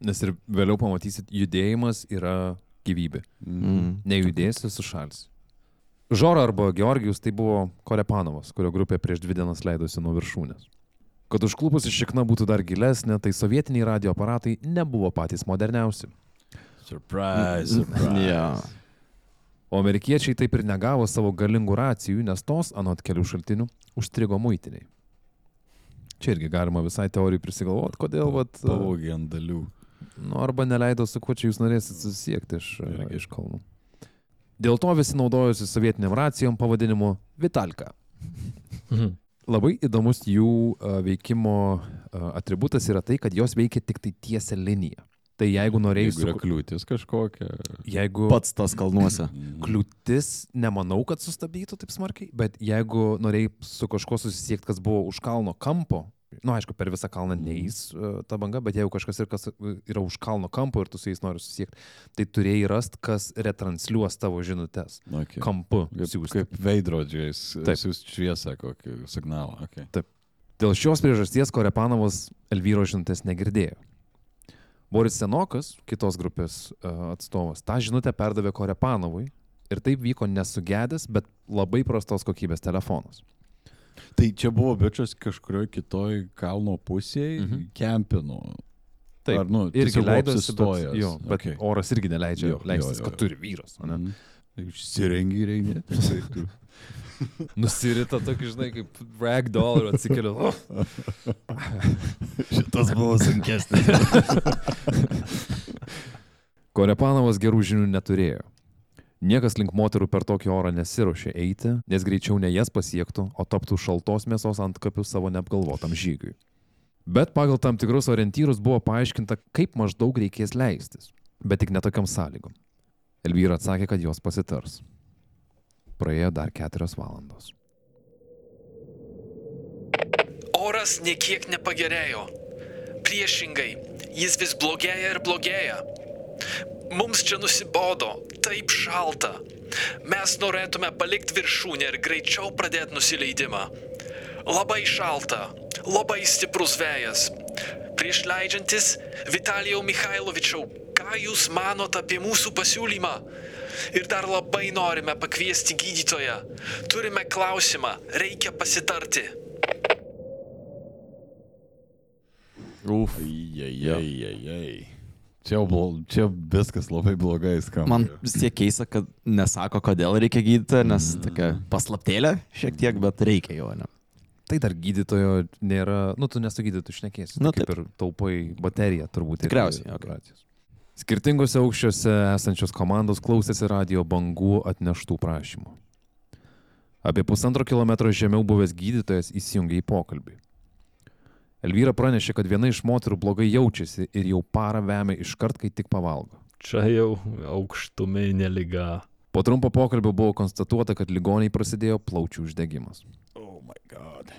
Nes ir vėliau pamatysit, judėjimas yra gyvybė. Mm. Nejudėsi, sušalsi. Žora arba Georgijus tai buvo Korepanovas, kurio grupė prieš dvi dienas leidosi nuo viršūnės. Kad užklupusi šikna būtų dar gilesnė, tai sovietiniai radio aparatai nebuvo patys moderniausi. Surprise, surprise. Ja. O amerikiečiai taip ir negavo savo galingų racijų, nes tos, anot kelių šaltinių, užstrigo muitiniai. Čia irgi galima visai teorijų prisigalvoti, kodėl, Pavogė ant dalių. nu, arba neleido, su kuo čia jūs norėsit susisiekti iš, iš kalnų. Dėl to visi naudojosi sovietiniam racijom pavadinimu Vitalka. Mhm. Labai įdomus jų a, veikimo a, atributas yra tai, kad jos veikia tik tai tiesia linija. Tai jeigu norėjai Jeigu yra su... kliūtis kažkokia. Jeigu Pats tas kalnuose. kliūtis, nemanau, kad sustabdytų taip smarkiai, bet jeigu norėjai su kažkuo susisiekti, kas buvo už kalno kampo, Na, nu, aišku, per visą kalną neįs uh, ta banga, bet jeigu kažkas ir kas e, yra už kalno kampo ir tu su jais nori susisiekti, tai turėjai rast, kas retransliuos tavo žinutės. Okay. Kampu. Kaip, kaip veidrodžiais Taip. siūst šviesą kokį signalą. Okay. Dėl šios priežasties Korepanovas Elvyro žinutės negirdėjo. Boris Senokas, kitos grupės uh, atstovas, tą žinutę perdavė Korepanovui ir taip vyko nesugedęs, bet labai prastos kokybės telefonas. Tai čia buvo bičias kažkurioje kitoj kalno pusėje, Mhm. mhm. kempino. Taip, Ar, nu, irgi leidosi, bet, jo, bet Okay. oras irgi neleidžia Jo, jo, leistis, jo, kad jo. turi vyras. Mhm. Išsirengi rengi. Tai tu. Nusirita tokį, žinai, kaip ragdoll ir atsikelia. Oh, Šitas buvo sunkesnis. Korepanovas gerų žinių neturėjo. Niekas link moterų per tokį orą nesiuošė eiti, nes greičiau ne jas pasiektų, o taptų šaltos mėsos ant kapių savo neapgalvotam žygiui. Bet pagal tam tikrus orientyrus buvo paaiškinta, kaip maždaug reikės leistis, bet tik netokiam sąlygom. Elvyra atsakė, kad jos pasitars. Praėjo dar keturios valandos. Oras niekiek nepagerėjo. Priešingai, jis vis blogėja ir blogėja. Mums čia nusibodo, taip šalta. Mes norėtume palikti viršūnę ir greičiau pradėti nusileidimą. Labai šalta, labai stiprus vėjas. Prieš leidžiantis, Vitalijau Mikhailovičiau, ką Jūs manote apie mūsų pasiūlymą? Ir dar labai norime pakviesti gydytoją. Turime klausimą, reikia pasitarti. Uf. Jei. Čia, jau čia viskas labai blogai skamba. Man vis tiek keista, kad nesako, kodėl reikia gydyti, nes tokia paslaptėlė šiek tiek, bet reikia jo, ne? Tai dar gydytojo nėra, nu tu nesu gydytojas, šnekėsi. Nu, Nu, kaip ir taupai bateriją turbūt. Tikriausiai, operacijos. Skirtingose aukščiuose esančios komandos klausėsi radio bangų atneštų prašymų. Apie pusantro kilometro žemiau buvęs gydytojas įsijungė į pokalbį. Elvyra pranešė, kad viena iš moterų blogai jaučiasi ir jau parą vemia iškart, kai tik pavalgo. Čia jau aukštuminė lyga. Po trumpo pokalbio buvo konstatuota, kad ligoniai prasidėjo plaučių uždegimas. Oh my god.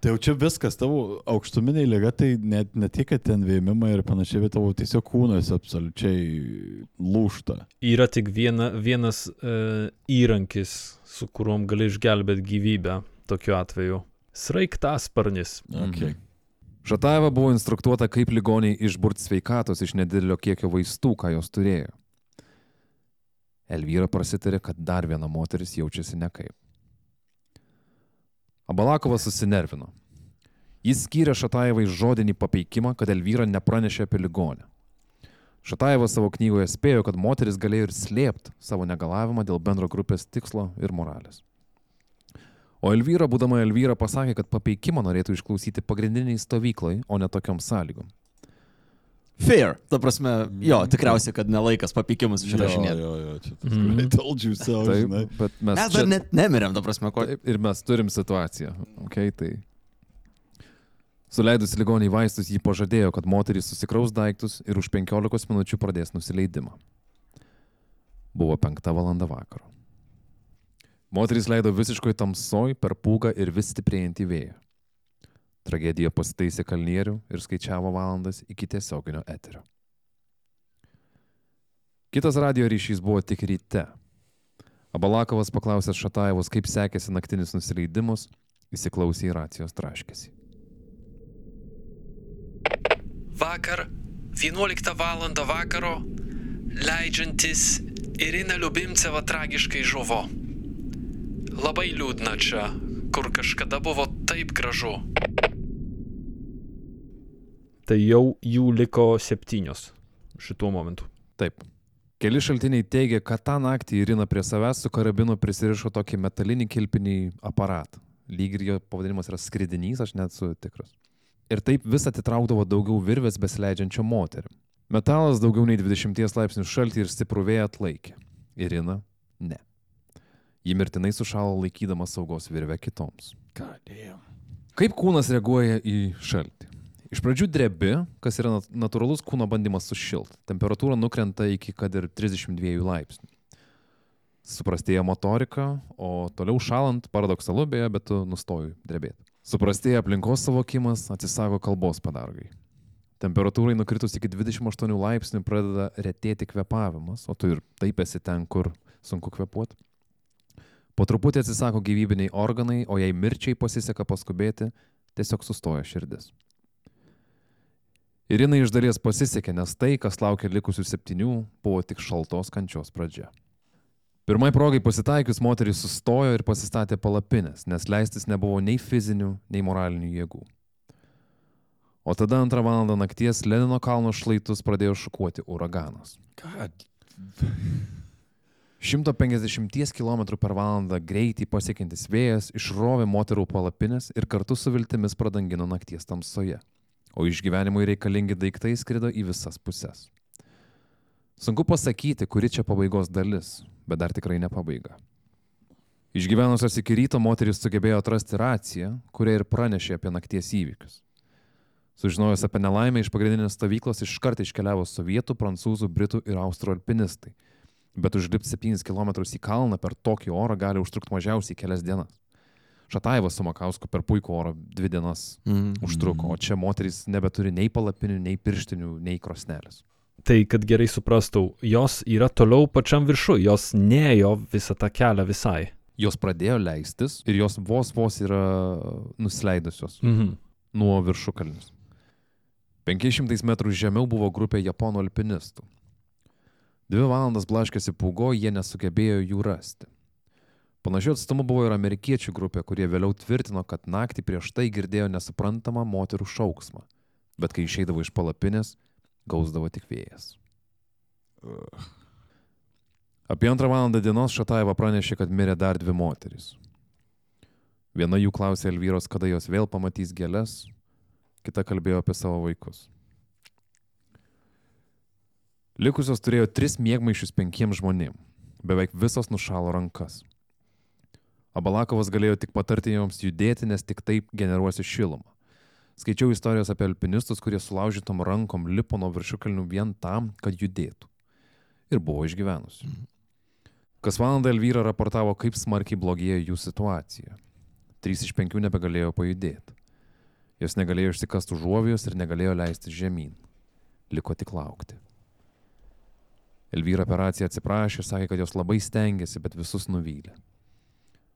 Tai jau čia viskas, tavo aukštuminiai lyga, tai net ne tik, kad ten vėmimai ir panašiai, bet tavo tiesiog kūnas absoliučiai lūšta. Yra tik viena, vienas e, įrankis, su kuriuom gali išgelbėti gyvybę tokiu atveju. Sraigtasparnis. Okay. Šataeva buvo instruktuota, kaip ligoniai išburti sveikatos iš nedidelio kiekio vaistų, ką jos turėjo. Elvyra prasitarė, kad dar viena moteris jaučiasi nekaip. Abalakovas susinervino. Jis skyrė Šataevai žodinį papeikimą, kad Elvyra nepranešė apie ligonę. Šataevas savo knygoje spėjo, kad moteris galėjo ir slėpti savo negalavimą dėl bendro grupės tikslo ir moralės. O Elvyra, būdama Elvyra, pasakė, kad papeikimą norėtų išklausyti pagrindiniai stovyklai, o ne tokiom sąlygom. Fair. Ta prasme, jo, tikriausiai, kad nelaikas papykimus išrašinėti. Jo, jo, čia tas mm. told you so, Taip, žinai. bet mes, Mes dar net nemirėm, ta prasme, ko. Taip, ir mes turim situaciją. Okay, tai... Suleidus ligoniai vaistus, jį pažadėjo, kad moterys susikraus daiktus ir už 15 minučių pradės nusileidimą. Buvo 5 val. vakaro. Moterys leido visiškai tamsoj per pūgą ir vis stiprėjantį vėją. Tragedija pasitaisė kalnierių ir skaičiavo valandas iki tiesioginio eterio. Kitas radio ryšys buvo tik ryte. Abalakovas paklausęs Šataevos, kaip sekėsi naktinis nusileidimas, įsiklausė į racijos traškėsi. Vakar, 11 val. vakaro, leidžiantis Irina Liubimceva tragiškai žuvo. Labai liūdna čia, kur kažkada buvo taip gražu. Tai jau jų liko septynios šituo momentu. Taip. Keli šaltiniai teigia, kad tą naktį Irina prie savęs su karabinu prisirišo tokį metalinį kilpinį aparatą. Lyg ir jo pavadinimas yra skridinys, aš net esu tikras. Ir taip vis atitraukdavo daugiau virvės besileidžiančio moterim. Metalas daugiau nei 20 laipsnių šaltį ir stiprų vėją atlaikė. Irina - ne. Ji mirtinai sušalo laikydama saugos virvę kitoms. Kaip kūnas reaguoja į šaltį? Iš pradžių drebi, kas yra nat- natūralus kūno bandymas sušilti. Temperatūra nukrenta iki kad ir 32 laipsnių. Suprastėja motorika, o toliau šalant, paradoksalu beje, bet tu nustoji drebėti. Suprastėja aplinkos savokimas, atsisako kalbos padargai. Temperatūrai nukritus iki 28 laipsnių pradeda retėti kvepavimas, o tu ir taip esi ten, kur sunku kvepuoti. Po truputį atsisako gyvybiniai organai, o jei mirčiai pasiseka paskubėti, tiesiog sustoja širdis. Irinai iš dalies pasisekė, nes tai, kas laukia likusių septynių, buvo tik šaltos kančios pradžia. Pirmai progai pasitaikius moteris sustojo ir pasistatė palapinės, nes leistis nebuvo nei fizinių, nei moralinių jėgų. O tada antrą valandą nakties Lenino kalno šlaitus pradėjo šukuoti uraganas. Ką? 150 km per valandą greitį pasiekiantis vėjas išrovė moterų palapinės ir kartu su viltimis pradangino nakties tamsoje, o išgyvenimui reikalingi daiktai skrido į visas puses. Sunku pasakyti, kuri čia pabaigos dalis, bet dar tikrai ne pabaiga. Išgyvenusios iki ryto moteris sugebėjo atrasti raciją, kuria ir pranešė apie nakties įvykius. Sužinojus apie nelaimę iš pagrindinės stovyklos iškart iškeliavo sovietų, prancūzų, britų ir austrų alpinistai. Bet užlipti 7 km į kalną per tokį orą gali užtrukti mažiausiai kelias dienas. Šataivas su Makausku per puikų orą dvi dienas Mm. užtruko, o čia moteris nebeturi nei palapinių, nei pirštinių, nei krosnelės. Tai, kad gerai suprastų, jos yra toliau pačiam viršu, jos neėjo visą tą kelią visai. Jos pradėjo leistis ir jos vos vos yra nusileidusios Mhm. nuo viršukalnis. 500 metrų žemiau buvo grupė japonų alpinistų. Dvi valandas blaškėsi pūgo, jie nesugebėjo jų rasti. Panašiu atstumu buvo ir amerikiečių grupė, kurie vėliau tvirtino, kad naktį prieš tai girdėjo nesuprantamą moterų šauksmą, bet kai išeidavo iš palapinės, gausdavo tik vėjas. Apie antrą valandą dienos Šataiva pranešė, kad mirė dar dvi moterys. Viena jų klausė Elvyros, kada jos vėl pamatys gėlės, kita kalbėjo apie savo vaikus. Likusios turėjo tris mėgmaišius penkiems žmonėms. Beveik visos nušalo rankas. Abalakovas galėjo tik patarti joms judėti, nes tik taip generuosi šilumą. Skaičiau istorijos apie alpinistus, kurie sulaužytom rankom lipo nuo viršukalnių vien tam, kad judėtų. Ir buvo išgyvenusi. Kas valandą Elvyra raportavo, kaip smarkiai blogėjo jų situacija. Trys iš penkių nebegalėjo pajudėti. Jos negalėjo išsikasti užuovijos ir negalėjo leisti žemyn. Liko tik laukti. Elvyra per raciją atsiprašė, sakė, kad jos labai stengiasi, bet visus nuvylė.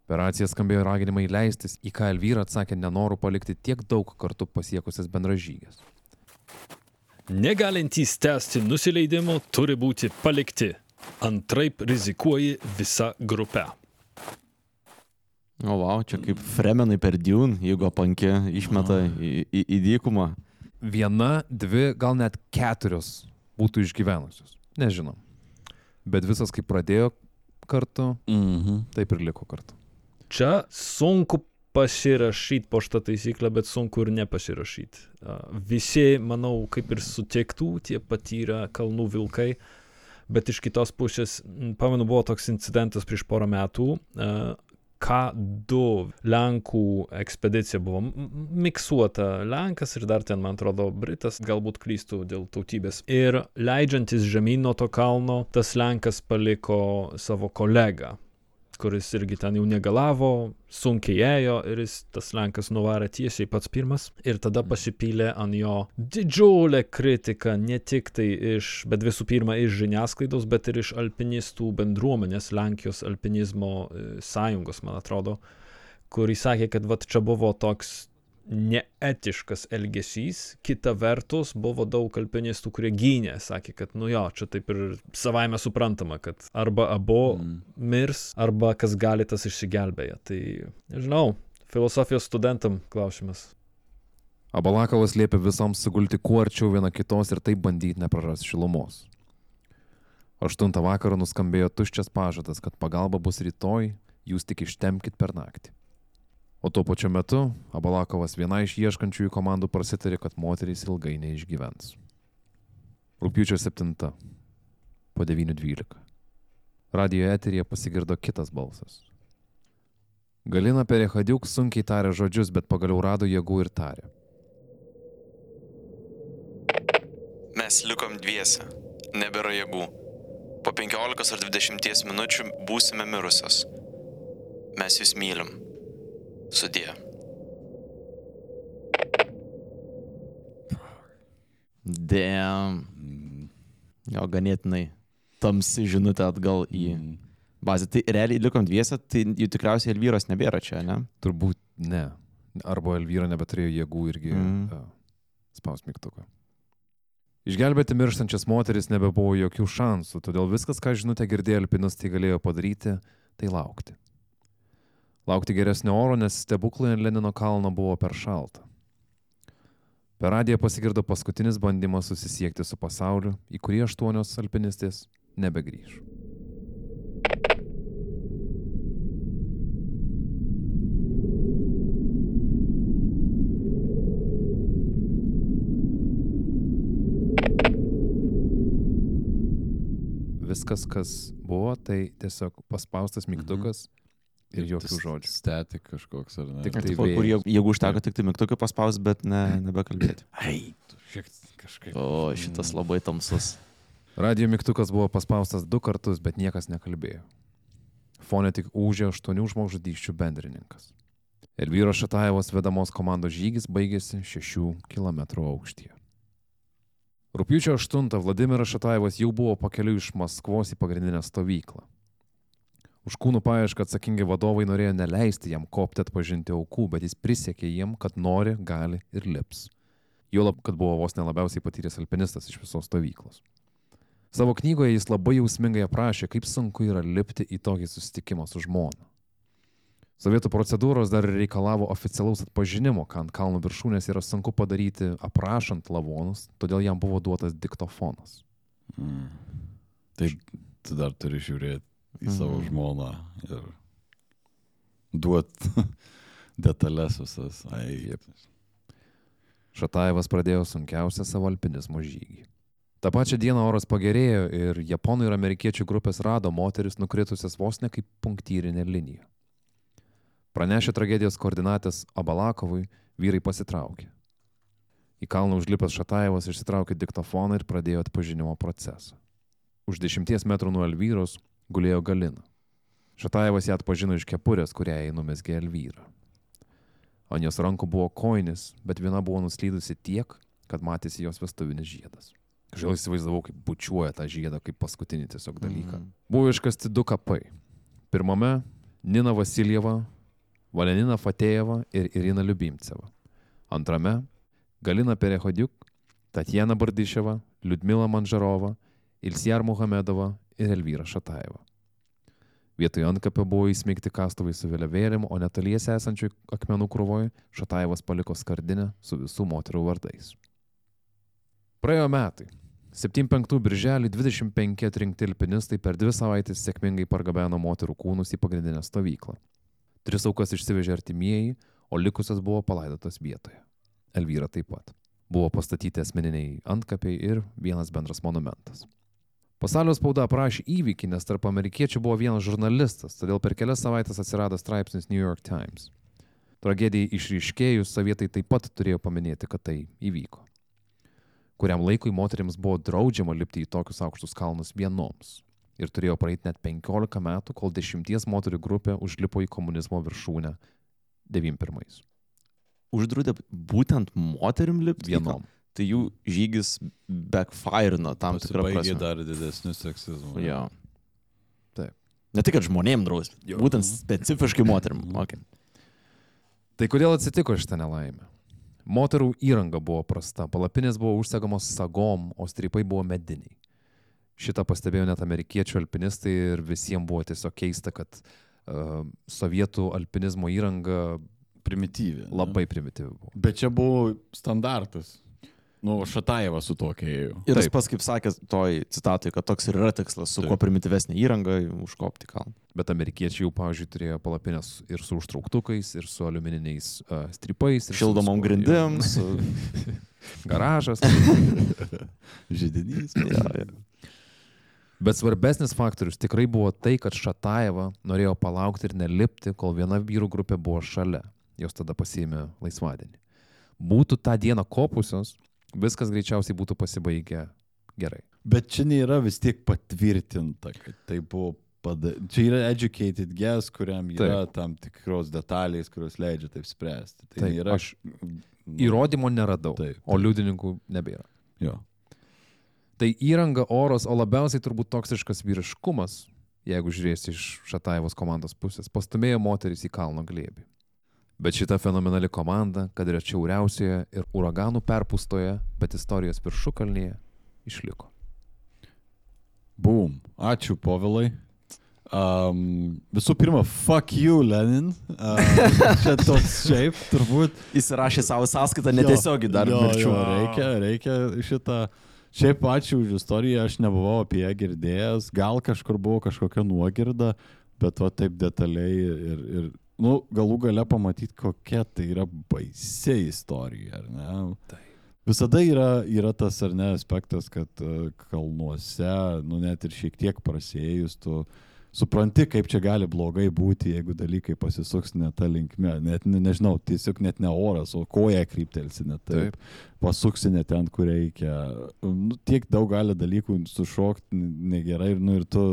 Per raciją skambėjo raginimai leistis, į ką Elvyra atsakė nenoru palikti tiek daug kartų pasiekusias bendražygės. Negalintys tęsti nusileidimo turi būti palikti. Antraip rizikuoji visą grupę. O, wow, čia kaip fremenai per Dune, jeigu apankė išmeta į, į, į dykumą. Viena, dvi, gal net keturios būtų išgyvenusios. Nežinom. Bet visas kaip pradėjo kartu, Mhm. taip ir liko kartu. Čia sunku pasirašyti po šitą taisyklę, bet sunku ir nepasirašyti. A, Visi, manau, kaip ir sutiktų, tie patyrę kalnų vilkai, bet iš kitos pusės, pamenu, buvo toks incidentas prieš porą metų. A, K2 Lenkų ekspedicija buvo miksuota Lenkas ir dar ten, man atrodo, Britas, galbūt klystų dėl tautybės. Ir leidžiantis žemyn nuo to kalno, tas Lenkas paliko savo kolegą, kuris irgi ten jau negalavo, sunkiai ėjo ir jis tas Lenkas nuvarė tiesiai pats pirmas. Ir tada pasipylė ant jo didžiulė kritika, ne tik tai iš, bet visų pirma iš žiniasklaidos, bet ir iš alpinistų bendruomenės, Lenkijos alpinizmo e, sąjungos, man atrodo, kurį sakė, kad vat čia buvo toks neetiškas elgesys, kita vertus buvo daug alpinistų, kurie gynė, sakė, kad nu jo, čia taip ir savaime suprantama, kad arba abu Mm. mirs, arba kas gali tas išsigelbėja. Tai, nežinau, filosofijos studentam klausimas. Abalakovas liepė visoms sugulti kuo arčiau viena kitos ir taip bandyti neprarasti šilumos. Aštuntą vakaro nuskambėjo tuščias pažadas, kad pagalba bus rytoj, jūs tik ištemkit per naktį. O tuo pačiu metu Abalakovas viena iš ieškančiųjų komandų prasitarė, kad moterys ilgai neišgyvens. Rūpiučio 7. Po 9.12. Radio eterija pasigirdo kitas balsas. Galina Perechadiuk sunkiai tarė žodžius, bet pagaliau rado jėgų ir tarė. Mes likom dviese. Nebėra jėgų. Po 15 ar 20 minučių būsime mirusios. Mes jūs mylim. Sudie. Damn. Jo, ganėtinai tamsi žinutė atgal į mhm. bazę. Tai realiai likom dviesę, tai jų tikriausiai Elvyros nebėra čia, ne? Turbūt ne. Arba Elvyra nebeturėjo jėgų irgi e, mm. uh, spausti mygtuką. Išgelbėti mirštančias moteris nebebuvo jokių šansų, todėl viskas, ką žinutė girdėjo alpinas, tai galėjo padaryti, tai laukti. Laukti geresnio oro, nes stebuklai ant Lenino kalno buvo per šalta. Per radiją pasigirdo paskutinis bandymas susisiekti su pasauliu, į kurį aštuonios alpinistės nebegrįž. Viskas, kas buvo, tai tiesiog paspaustas mygtukas ir jokių žodžių. Static kažkoks, ar ne? Tik Tai tai kur, jie- jeigu užteko tik tai mygtuką paspaus, bet ne, nebekalbėti. Ai, šiek tiek kažkaip. O, šitas labai tamsus. Radio mygtukas buvo paspaustas du kartus, bet niekas nekalbėjo. Fone tik ūžė aštuonių žmogžudysčių bendrininkas. Elvyro Šatajevos vedamos komandos žygis baigėsi šešių kilometrų aukštyje. Rūpiučio 8 Vladimiras Šatajevas jau buvo pakeliu iš Maskvos į pagrindinę stovyklą. Už kūnų paiešką atsakingi vadovai norėjo neleisti jam kopti atpažinti aukų, bet jis prisiekė jiem, kad nori, gali ir lips. Juolab, kad buvo vos nelabiausiai patyręs alpinistas iš visos stovyklos. Savo knygoje jis labai jausmingai aprašė, kaip sunku yra lipti į tokį susitikimą su žmona. Sovietų procedūros dar reikalavo oficialaus atpažinimo, ką ant kalno viršūnės yra sunku padaryti aprašant lavonus, todėl jam buvo duotas diktofonas. Mm. Tai tu dar turi žiūrėti į savo Mhm. žmoną ir duot detalės visas. Ai, Šatajevas pradėjo sunkiausią savo alpinizmo žygį. Ta pačia diena oras pagerėjo ir japonų ir amerikiečių grupės rado moteris nukritusias vos ne kaip punktyrinė linija. Pranešę tragedijos koordinatės Abalakovui, vyrai pasitraukė. Į kalną užlipęs Šatajevas išsitraukė diktofoną ir pradėjo atpažinimo procesą. Už dešimties metrų nuo Elvyros gulėjo Galina. Šatajevas ją atpažino iš kepurės, kurią jai numesgė Elvyra. Ant jos rankų buvo koinis, bet viena buvo nuslydusi tiek, kad matėsi jos vestuvinis žiedas. Kažkaip įsivaizdavau, kaip bučiuoja tą žiedą, kaip paskutinį tiesiog dalyką. Mhm. Buvo iškasti du kapai. Pirmame - Nina Vasiljeva, Valenina Fatėjeva ir Irina Liubimceva. Antrame - Galina Perehodiuk, Tatjana Bardyševa, Liudmila Manžarova, Ilsjar Muhamedova ir Elvyra Šatajeva. Vietoj antkapio buvo įsmeigti kastuvai su vėliavėlėm, o netoliese esančioj akmenų krūvoje Šatajevas paliko skardinę su visų moterų vardais. Praėjo metai. 75 birželį 25 atrinkti alpinistai per dvi savaitės sėkmingai pargabeno moterų kūnus į pagrindinę stovyklą. Tris aukas išsivežė artimieji, o likusios buvo palaidotos vietoje. Elvyra taip pat. Buvo pastatyti asmeniniai antkapiai ir vienas bendras monumentas. Pasaulio spauda aprašė įvykį, nes tarp amerikiečių buvo vienas žurnalistas, todėl per kelias savaitės atsirado straipsnis New York Times. Tragedijai išryškėjus, sovietai taip pat turėjo paminėti, kad tai įvyko. Kuriam laikui moteriams buvo draudžiama lipti į tokius aukštus kalnus vienoms. Ir turėjo praeiti net 15 metų, kol dešimties moterių grupė užlipo į komunizmo viršūnę 91. Uždraudė būtent moterim lipti. Vienom. Tai jų žygis backfire'ino tam tikrą prasme. dar didesniu seksizmu. Jo. Taip. Ne tik, kad žmonėm draus, būtent specifiškai moterim. Okay. Tai kodėl atsitiko šitą nelaimę? Moterų įranga buvo prasta, palapinės buvo užsegamos sagom, o strypai buvo mediniai. Šitą pastebėjo net amerikiečių alpinistai ir visiems buvo tiesiog keista, kad uh, sovietų alpinizmo įranga Primityvi. ne? labai primityvi buvo. Bet čia buvo standartas. Nu, Šatajevas su tokia ėjo. Ir jis pats kaip sakė toj citatui, kad toks ir yra tikslas, su Taip. kuo primityvesnė įranga užkopti kalną. Bet amerikiečiai jau, pavyzdžiui, turėjo palapinės ir su užtrauktukais, ir su aliumininiais uh, su Šildomom viskuo. grindim, su... Garažas. Žydinys. ja, ja. Bet svarbesnis faktorius tikrai buvo tai, kad Šatajeva norėjo palaukti ir nelipti, kol viena vyrų grupė buvo šalia. Jos tada pasiėmė laisvadienį. Būtų tą dieną kopusios, viskas greičiausiai būtų pasibaigę gerai. Bet čia nėra vis tiek patvirtinta, kad tai buvo padaryta. Čia yra educated guess, kuriam yra Taip. tam tikros detalės, kurios leidžia taip spręsti. Tai Taip, nėra... aš Įrodymo neradau, Taip, o taip. liudininkų nebėra. Jo. Tai įranga, oras, o labiausiai turbūt toksiškas vyriškumas, jeigu žiūrėsi iš Šataivos komandos pusės, pastumėjo moteris į kalno glėbį. Bet šita fenomenali komanda, kad ir atšiauriausioje ir uraganų perpustoje, bet istorijos viršukalnyje, išliko. Boom. Ačiū, Povilai. Um, visų pirma, fuck you, Lenin. Uh, čia toks šiaip, turbūt. Įsirašė savo sąskaitą netiesiogiai dar jo, mirčių. Jo, reikia, reikia šitą. Šiaip ačiū už istoriją, aš nebuvau apie ją girdėjęs, gal kažkur buvo kažkokia nuogirda, bet va taip detaliai ir, ir nu, galų gale pamatyti, kokia tai yra baisiai istorija, ar ne? Taip. Visada yra, yra tas ar ne aspektas, kad e, kalnuose, nu net ir šiek tiek prasėjus, tu supranti, kaip čia gali blogai būti, jeigu dalykai pasisuks ne tą linkmę. Net ne, nežinau, tiesiog net ne oras, o koja kryptelsi ne taip. taip. Pasuksi ne ten, kur reikia. Nu, tiek daug gali dalykų sušokti negerai ir, nu, ir tu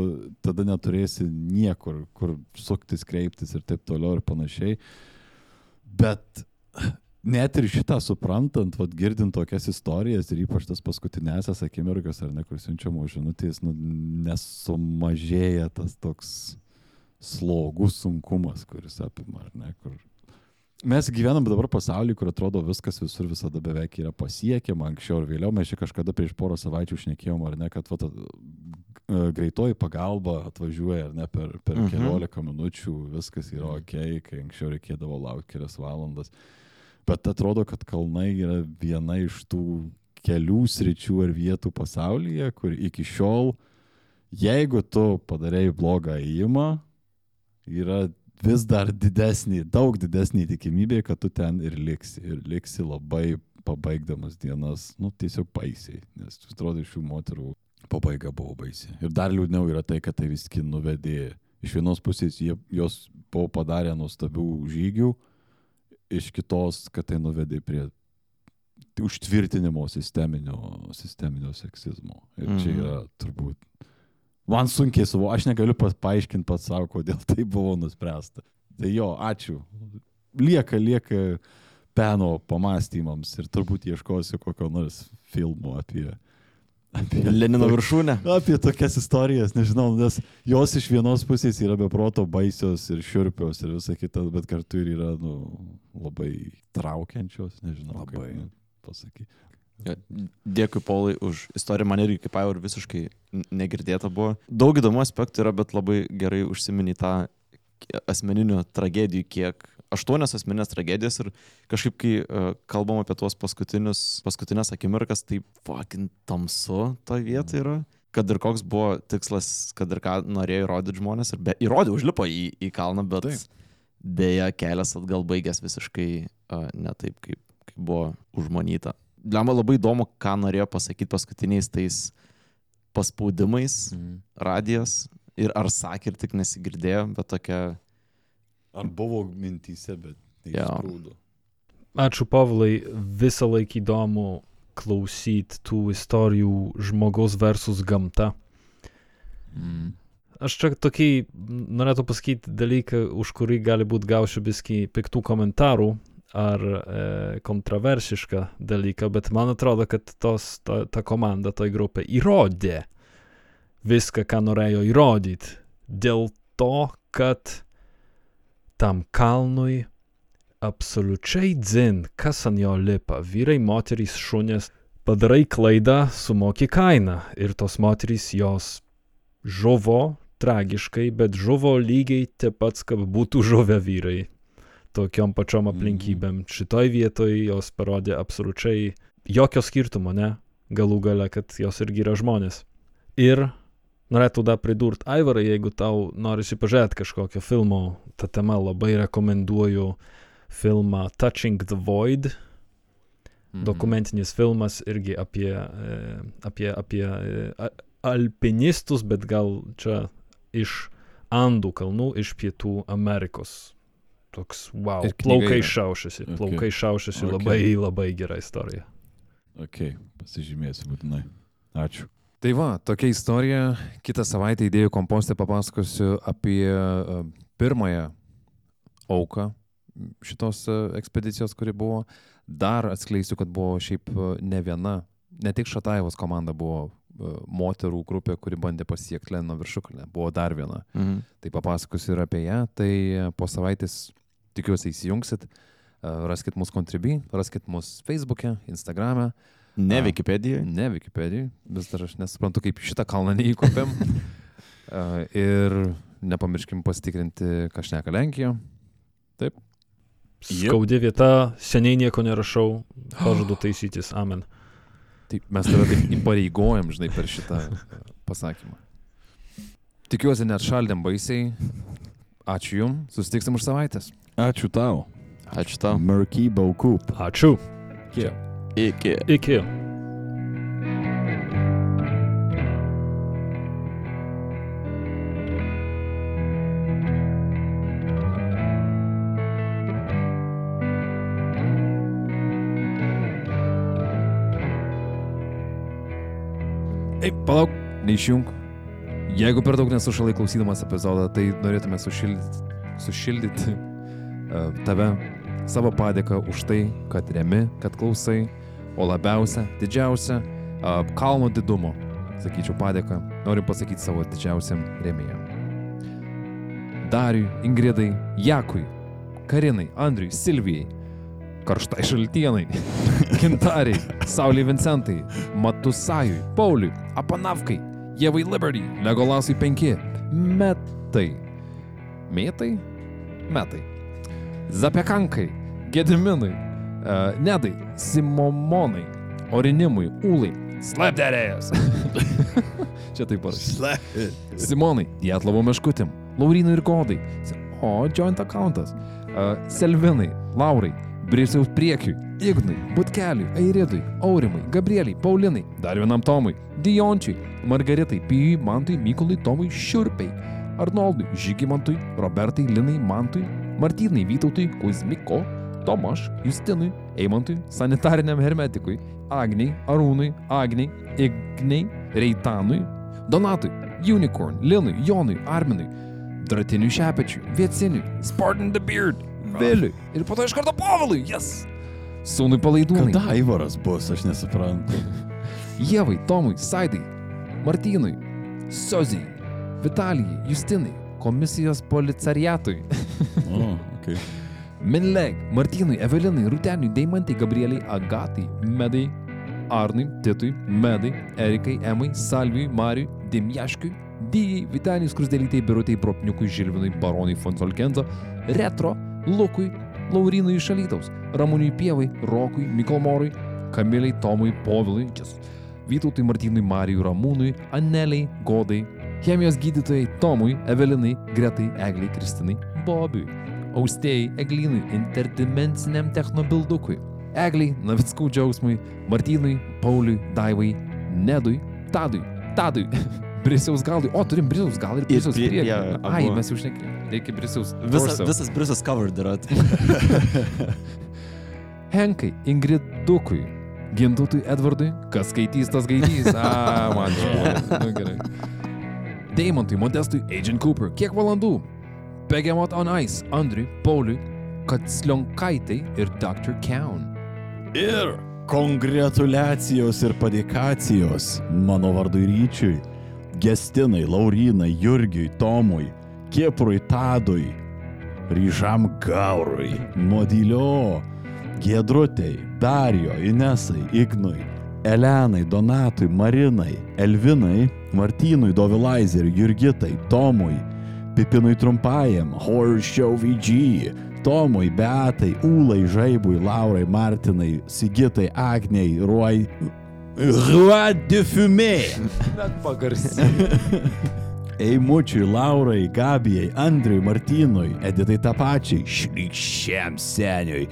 tada neturėsi niekur, kur suktis, kreiptis ir taip toliau ir panašiai. Bet net ir šitą suprantant, vat, girdint tokias istorijas ir ypač tas paskutinėsias akimirkas, ar ne, kur siunčiamos žinutės, nu, nesumažėja tas toks slogus sunkumas, kuris apima, ar ne, kur mes gyvenam dabar pasaulyje, kur atrodo viskas visur visada beveik yra pasiekiama, anksčiau ir vėliau, mes čia kažkada prieš porą savaičių šnekėjom, ar ne, kad vat, e, greitoji pagalba atvažiuoja, ar ne, per, per Mhm. keliolika minučių, viskas yra ok, kai anksčiau reikėdavo laukti kelias valandas. Bet atrodo, kad kalnai yra viena iš tų kelių sričių ar vietų pasaulyje, kur iki šiol, jeigu tu padarėjai blogą įimą, yra vis dar didesnė, daug didesnė tikimybė, kad tu ten ir liksi. Ir liksi labai pabaigdamas dienas, nu tiesiog baisiai. Nes atrodo, šių moterų pabaiga buvo baisiai. Ir dar liūdniau yra tai, kad tai viski nuvedė. Iš vienos pusės jie, jos buvo padarę nuostabių žygių, iš kitos, kad tai nuvedė prie užtvirtinimo sisteminio, sisteminio seksizmo. Ir čia Mhm. yra turbūt. Man sunkiai suvo, aš negaliu pas, paaiškinti pats savo, kodėl tai buvo nuspręsta. Tai jo, ačiū. Lieka, lieka peno pamastymams ir turbūt ieškosiu kokio nors filmo apie... apie Lenino viršūnė. Apie tokias istorijas, nežinau, nes jos iš vienos pusės yra beproto baisios ir šiurpios ir visa kita, bet kartu ir yra nu, labai traukiančios, nežinau. kaip, Labai. nu, Pasakyti. Jo, Dėkui, Paulai, už istoriją. Man irgi kaip jau ir visiškai negirdėta buvo. Daug įdomių aspektų yra, bet labai gerai užsiminė tą asmeninių tragedijų, kiek aštuonios asmeninės tragedijos ir kažkaip, kai uh, kalbam apie tuos paskutinius, paskutinės akimirkas, tai fucking tamsu to vieta yra. Kad ir koks buvo tikslas, kad ir ką norėjo įrodyti žmonės, ir be, įrodė, užlipo į, į kalną, bet Taip. dėja kelias atgal baigęs visiškai uh, ne taip, kaip, kaip buvo užmanyta. Lemba labai įdomu, ką norėjo pasakyti paskutiniais tais paspaudimais Mhm. radijas ir ar sakė ir tik nesigirdėjo, bet tokia Ar buvo mintyse, bet Jo. neišsprūdo. Ačiū, Pavlai, visą laiką įdomu klausyti tų istorijų žmogaus versus gamta. Mhm. Aš čia tokį norėtų pasakyti dalyką, už kurį gali būti gausiu biski piktų komentarų ar e, kontroversišką dalyką, bet man atrodo, kad tos, ta, ta komanda, ta grupė įrodė viską, ką norėjo įrodyti. Dėl to, kad tam kalnui absoliučiai dzin, kas ant jo lipa. Vyrai, moterys, šunės. Padarai klaidą, sumoki kainą. Ir tos moterys jos žuvo tragiškai, bet žuvo lygiai taip pats, kaip būtų žuvę vyrai. Tokiom pačiom aplinkybėm. Šitoj vietoj jos parodė absoliučiai jokio skirtumo, ne? Galų gale, kad jos irgi yra žmonės. Ir norėtų dar pridurt, Aivarai, jeigu tau norisi pažiūrėti kažkokio filmo, ta tema labai rekomenduoju filmą Touching the Void. Mhm. Dokumentinis filmas irgi apie, e, apie, apie e, alpinistus, bet gal čia iš Andų kalnų, iš Pietų Amerikos. Toks, wow, plaukai šaušiasi, Okay. plaukai šaušiasi, Okay. labai, labai gera istorija. Ok, pasižymėsiu būtinai. Ačiū. Tai va, tokia istorija. Kitą savaitę idėjų kompostė papasakosiu apie e, pirmąją auką šitos e, ekspedicijos, kuri buvo. Dar atskleisiu, kad buvo šiaip e, ne viena ne tik Šataivos komanda buvo moterų grupė, kuri bandė pasiekti Leno viršukalę, buvo dar viena. Mhm. Tai papasakosiu ir apie ją, tai po savaitės tikiuosi įsijungsit, raskit mus Contribui, raskit mus Facebook'e, Instagram'e, Ne A. Wikipedijoje. ne Wikipedijai, vis dar aš nesuprantu, kaip šitą kalną neįkopėm. Ir nepamirškim pasitikrinti, ką šneka Lenkija. Skaudi vieta, seniai nieko nerašau, pažadu taisytis, amen. Tai mes tave taip įpareigojam, žinai, per šitą pasakymą. Tikiuosi, net šaldėm baisiai. Ačiū Jums, susitiksim už savaitės. Ačiū tau. Ačiū tau. Murky Baukup. Ačiū. Iki. Iki. Ei, palauk, neišjung. Jeigu per daug nesušalai klausydamas epizodą, tai norėtume sušildyti, sušildyti uh, tave savo padėką už tai, kad remi, kad klausai, o labiausia, didžiausia, kalno didumo, sakyčiau, padėką noriu pasakyti savo didžiausiam remėjam. Dariui, Ingridai, Jakui, Karinai, Andriui, Silvijai, Karštai Šaltienai, Gintariai, Sauliai Vincentai, Matusajui, Pauliui, Apanavkai, Jevai Liberty, Legolasui 5, Metai. Metai? Metai. Zapekankai, Gediminui, uh, Nedai, Simomonai, Orinimui, Ūlai, Slapderėjas. Čia taip parašyta. Simonai, Dietlovo meškutim, Laurinui ir Godai. O, joint accountas. Uh, Selvinai, Laurai, Brisiaus priekiui, Ignui, Butkeliui, Airidui, Aurimai, Gabrieliai, Paulinai, dar vienam Tomui, Diončiui, Margaritai, Pijui, Mantui, Mykolui, Tomui, Šiurpiai, Arnoldui, Žygimantui, Robertai, Linai, Mantui, Martynai, Vytautui, Kuzmiko, Tomaš, Justinui, Eimantui, sanitariniam hermetikui, Agniai, Arūnui, Agniai, Igniai, Reitanui, Donatui, Unicorn, Linui, Jonui, Arminui, Dratiniui Šepečiui, Vieciniui, Spartan the Beard, Viliui ir po to iš karto Povilui, jas. Sūnui palaidūnai. Kada Aivaras bus, aš nesuprantu. Jevai, Tomui, Saidai, Martynui, Sozijai, Vitalijai, Justinai, komisijos policariatui, O, okay. Minleg, Martynui, Evelinai, Rūteniui, Deimantai, Gabrieliai, Agatai, Medai, Arnui, Titui, Medai, Erikai, Emai, Salvijui, Mariui, Dimjaškiui, Dijai, Vitalijai, Skrusdelytai, Birutei, Propniukui, Žilvinui, Baronui, Fonsolkenzo, Retro, Lukui, Laurinui iš Alytaus, Ramūniui Pievai, Rokui, Mikolmorui, Kamiliai, Tomui, Povilui, Čias, Vytautui, Martynui, Marijui, Ramūnui, Aneliai, Godai, chemijos gydytojai Tomui, Evelinai, Gretai, Egliai, Kristinai, Bobiui, Austėjai, Eglinui, interdimenciniam technobildukui, Egliai, Navickų džiausmui, Martynui, Pauliui, Daivai, Nedui, Tadui, Tadui, Brisiaus galui. O, turim Brisiaus galą ir Brisiaus prie- priekį. jo, Ai, mes jau šnekėjome. Reikia Brisiaus. Visa, visas Brisas covered yra. Henkai, Ingridukui, Gintautui Edvardui, kas skaitys, tas skaitys. A, man žinoma. Nu, gerai. Deimantui, Modestui, Agent Cooper, kiek valandų? Begemot on Ice, Andriui, Pauliui, Kaclionkaitai ir Dr. Kaun. Ir kongratulacijos ir padėkacijos mano vardui Ryčiui, Gestinai, Laurinai, Jurgiui, Tomui, Kiprui, Tadui, Ryžam Gaurui, Modilio, Giedrutei, Darijo, Inesai, Ignui, Elenai, Donatui, Marinai, Elvinai, Martynui, Dovilaizeriui, Jurgitai, Tomui, Pipinui Trumpajam, Horshow VG, Tomui, Beatai, Ūlai, Žaibui, Laurai, Martinai, Sigitai, Agniai, Ruoj. Roi de Fumé. Net pagarsi. Eimučiui, Laurai, Gabijai, Andriui, Martynui, Editai Tapačiai, Šlikščiam seniui,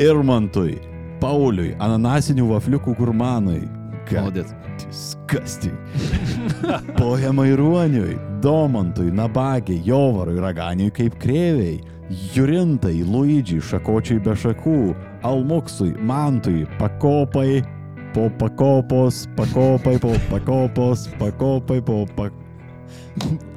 Irmantui, Pauliui, Ananasinių vafliukų gurmanui. Maudėt. Disgusting. Pohemai Ruoniui, Domantui, Nabagiai, Jovarui, Raganiui kaip krėviai, Jurintai, Luidžiai, Šakočiai be šakų, Almuksui, Mantui, Pakopai, po pakopos, pakopai, po pakopos, pakopai, po pakopos.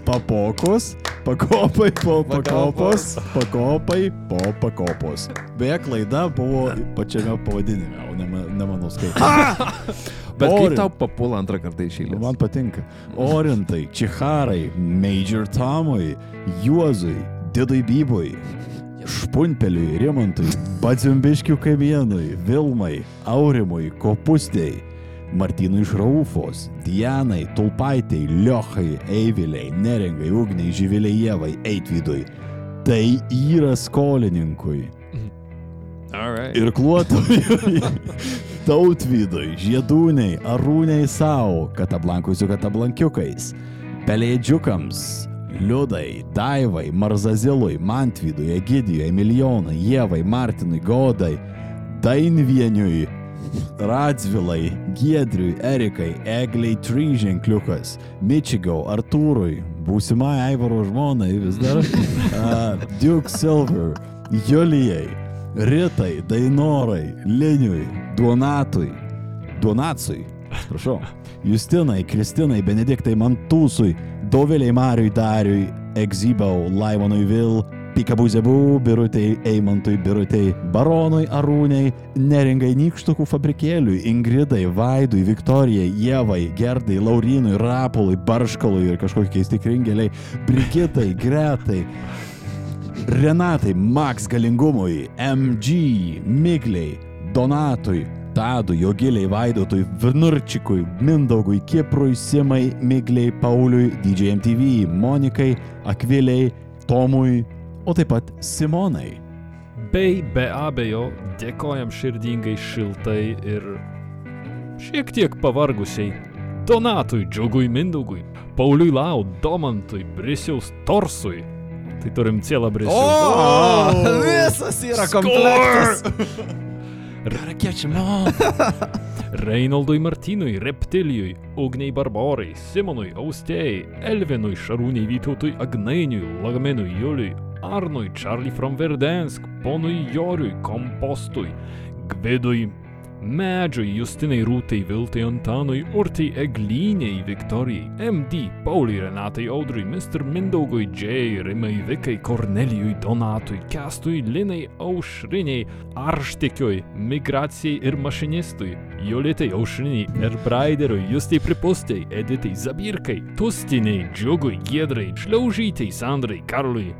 Papokos, pakopai po pakopos, pakopai po pakopos. Beje, klaida buvo pačiame pavadinime, o ne, ne mano skaitymas. Bet kaip Orin- tau papula antrą kartą išėlės? Man patinka. Orintai, Čiharai, Major Tomui, Juozui, Didai Bybui, Špunpeliui, Rimantui, Badzimbiškių kamienui, Vilmai, Aurimui, Kopustėjai, Martynui iš Raufos, Dianai, Tulpaitei, Liochai, Eiviliai, Neringai, Ugniai, Živiliai Jėvai, Eitvydui. Tai yra skolininkui. Alright. Ir kluotojui, tautvydui, žiedūniai, arūniai savo, katablankui su katablankiukais, pelėdžiukams, liudai, daivai, marzazilui, mantvydui, egidijui, milijonai, jėvai, martinui, godai, dainvieniui, Radzvilai, Giedriui, Erikai, Egliai Tryženkliukas, Mičigau, Artūrui, būsimai Aivaro žmonai vis dar, uh, Duke Silver, Julijai, Ritai, Dainorai, Liniui, Donatui, Donatsui, prašau, Justinai, Kristinai, Benediktai, Mantūsui, Doviliai Mariui, Dariui, Egzybau, Laimonui Vil, Pikabuzebų, Birutei, Eimantui, Birutei, Baronui, Arūniai, Neringai Nykštukų fabrikėliui, Ingridai, Vaidui, Viktorijai, Jėvai, Gerdai, Laurinui, Rapului, Barškalui ir kažkokie keisti kringeliai, Brigitai, Gretai, Renatai, Max Galingumui, MG, Migliai, Donatui, Tadui, Jogiliai, Vaidotui, Vnurčikui, Mindaugui, Kiprui, Simai, Migliai, Pauliui, DJMTV, Monikai, Akviliai, Tomui, o taip pat Simonai. Bei be abejo dėkojam širdingai šiltai ir šiek tiek pavargusiai Donatui, Džiugui Mindaugui, Pauliui Lau, Domantui, Brisiaus Torsui. Tai turim cielą Brisiaus. O, visas yra komplektas. Reinaldui Martynui, Reptilijui, Ugniai Barborai, Simonui, Austėjai, Elvinui, Šarūniai Vytautui, Agnainiui, Lagaminui, Juliui, Arnui, Charlie from Verdensk, ponui Joriui, Kompostui, Gvidui, Medžiui, Justinai Rūtai, Viltai Antanui, Urtai Eglyniai, Viktorijai, MD, Pauliui, Renatai Audrui, Mr. Mindaugui, J, Rimai Vikai, Kornelijui, Donatui, Kestui, Linai, Aušriniai, Arštikiui, Migracijai ir Mašinistui, Jolitai Aušriniai ir Braiderui, Justai Pripustai, Editai Zabirkai, Tustiniai, Džiugui, Giedrai, Šliaužytai, Sandrai, Karlui,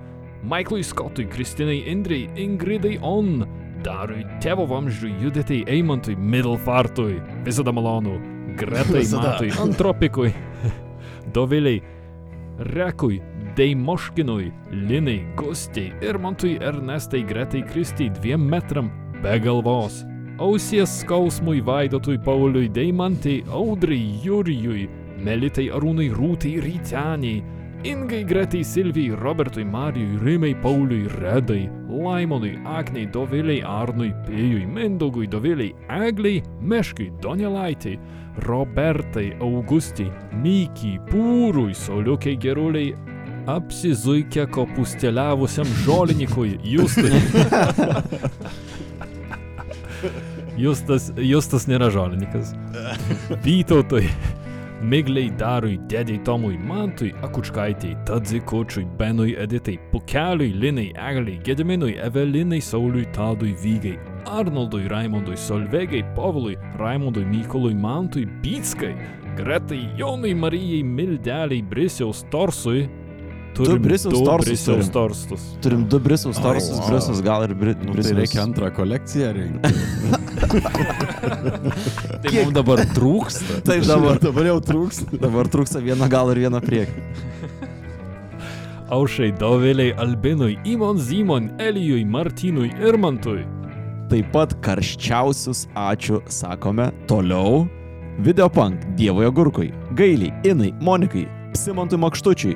Maiklui Skotui, Kristinai Indrai, Ingridai On, Darui tėvo vamzdžiui, Juditai Eimantui, Middelfartui, visada malonu, Gretai Visada. Matui, Antropikui, Doviliai, Rekui, Deimoškinui, Linai, Gustiai, Irmantui, Ernestai, Gretai, Kristai, dviem metram, be galvos. Ausies skausmui Vaidotui, Pauliui, Deimantai, Audrai, Jurijui, Melitai, Arūnai, Rūtai, Ryteniai, Ingai, Gretai, Silvijai, Robertui, Marijui, Rimai, Pauliui, Redai, Laimonui, Aknei, Doviliai, Arnui, Pėjui, Mindaugui, Doviliai, Egliai, Meškai, Donelaitai, Robertai, Augustai, Mykiai, Pūrui, Soliukiai, Geruliai, apsizuikę kopusteliavusiam žolininkui, Justui. Justas, Justas nėra žolininkas. Vytautui, Migliai Darui, Dėdei Tomui, Mantui, Akučkaitei, Tadzikučiui, Benui, Editai, Pukeliui, Linai, Egliai, Gediminui, Evelinai, Sauliui, Tadui, Vygai, Arnoldui, Raimondui, Solvegai, Povilui, Raimondui, Mykolui, Mantui, Bytskai, Gretai, Jonui, Marijai, Mildeliai, Brisiaus Torsui. Turim Brisiaus du torsus Brisiaus turim. torstus. Turim du brisus, torsus, wow. brisus, gal ir bri, Nu, tai brisus. reikia antrą kolekciją rinkti. Tai mums dabar trūksta. Taip dabar. dabar jau trūks. Dabar trūksta vieno gal ir vieno priekį. Aušai, Doviliai, Albinui, Imon Zimon, Elijui, Martynui, Irmantui. Taip pat karščiausius ačiū sakome toliau. Videopunk, Dievoje Gurkui, Gailiai, Inai, Monikai, Simantui Makštučiui,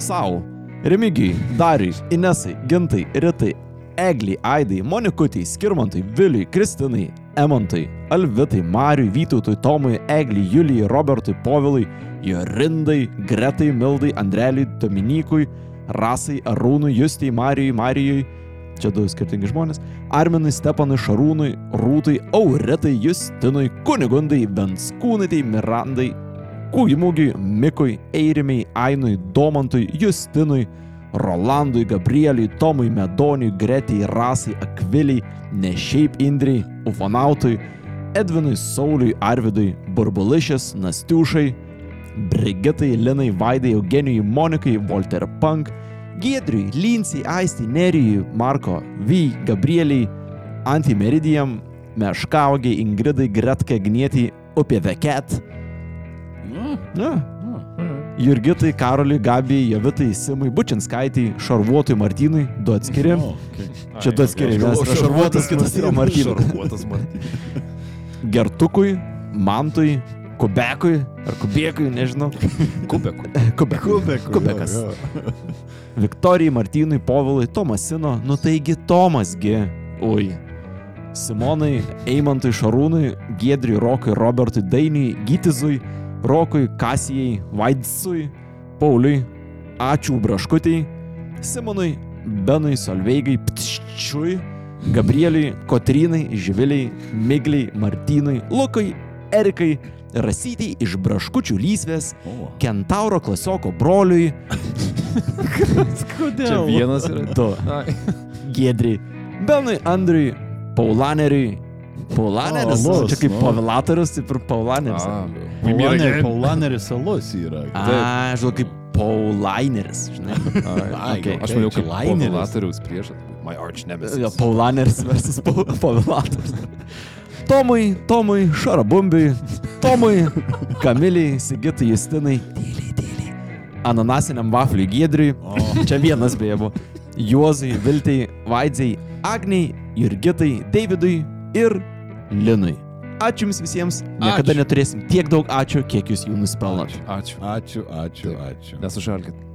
Sau, Remigijui, Dariui, Inesai, Gintai, Ritai, Egliai, Aidai, Monikutei, Skirmantui, Viliui, Kristinai, Emontai, Alvitai, Mariui, Vytautui, Tomui, Egliai, Julijai, Robertui, Povilui, Jorindai, Gretai, Mildai, Andreliui, Dominykui, Rasai, Arūnui, Justijai, Marijui, Marijui, čia du skirtingi žmonės, Arminui, Stepanui, Šarūnui, Rūtai, Auretai, Justinui, Kunigundai, Venskūnaitai, Mirandai, Kūjimugiui, Mikui, Eirimiai, Ainui, Domantui, Justinui, Rolandui, Gabrieliui, Tomui, Medoniui, Gretai, Rasai, Akviliai, ne šiaip Indriai, Ufonautui, Edvinui, Sauliui, Arvidui, Burbulišės, Nastiušai, Brigitai, Linai, Vaidai, Eugenijui, Monikai, Volter Punk, Giedriui, Lincijai, Aistai, Nerijui, Marko, Vy, Gabrieliai, Antimeridijam, Meškaugiai, Ingridai, Gretkai, Gnietį, Upė Veket. Na. Jurgitai, Karoliui, Gabijai, Jovitai, Simui, Bučinskaitai, Šarvuotui, Martynui, du atskiri. O, okay. Čia du atskiri, vienas yra Šarvuotas, kitas yra Martynas. Gertukui, Mantui, Kubekui, ar Kubėkui, nežinau. Kubekui. Kubekui. Kubekui, Kubekas. jo, jo. Viktorijai, Martynui, Povilui, Tomasino, nu taigi Tomasgi. Ui. Simonai, Eimantui, Šarūnui, Giedriui, Rokui, Robertui, Dainiui, Gytizui, Rokui, Kasijai, Vaidsui, Pauliui, Ačiū Braškutiai, Simonui, Benui, Solveigai, Ptščiui, Gabrieliui, Kotrynai, Živiliai, Migliai, Martynui, Lukai, Erikai, Rasytei iš Braškučių lysvės, O. Kentauro klasioko broliui, Čia vienas yra. du, Ai. Giedriai, Benui, Andriui, Paulaneriui. Paulaneris, O, alus, čia kaip nu. Pavilatorius, taip ir Paulaneris. A, Paulaner- Paulaneris salus yra. A, žinau, kaip Paulaineris, žinai. Ai, okay. Aš maniau, kaip. Povelatoriaus priešas. My arch nemesis. Ja, Paulaneris versus Pa- Pavilatorius. Tomui, Tomui, Šarabumbiui, Tomui, Kamiliai, Sigitai, Justinai, tyliai, tyliai. Ananasiniam vafliui Giedriui, čia vienas beje buvo, Juozui, Viltai, Vaidzai, Agniai, Jurgitai, Davidui ir Linui. Ačiū Jums visiems, niekada Ačiū. neturėsim tiek daug ačiū, kiek Jūs jų nuspelnot. Ačiū. Ačiū, ačiū, ačiū. Nesušalkit.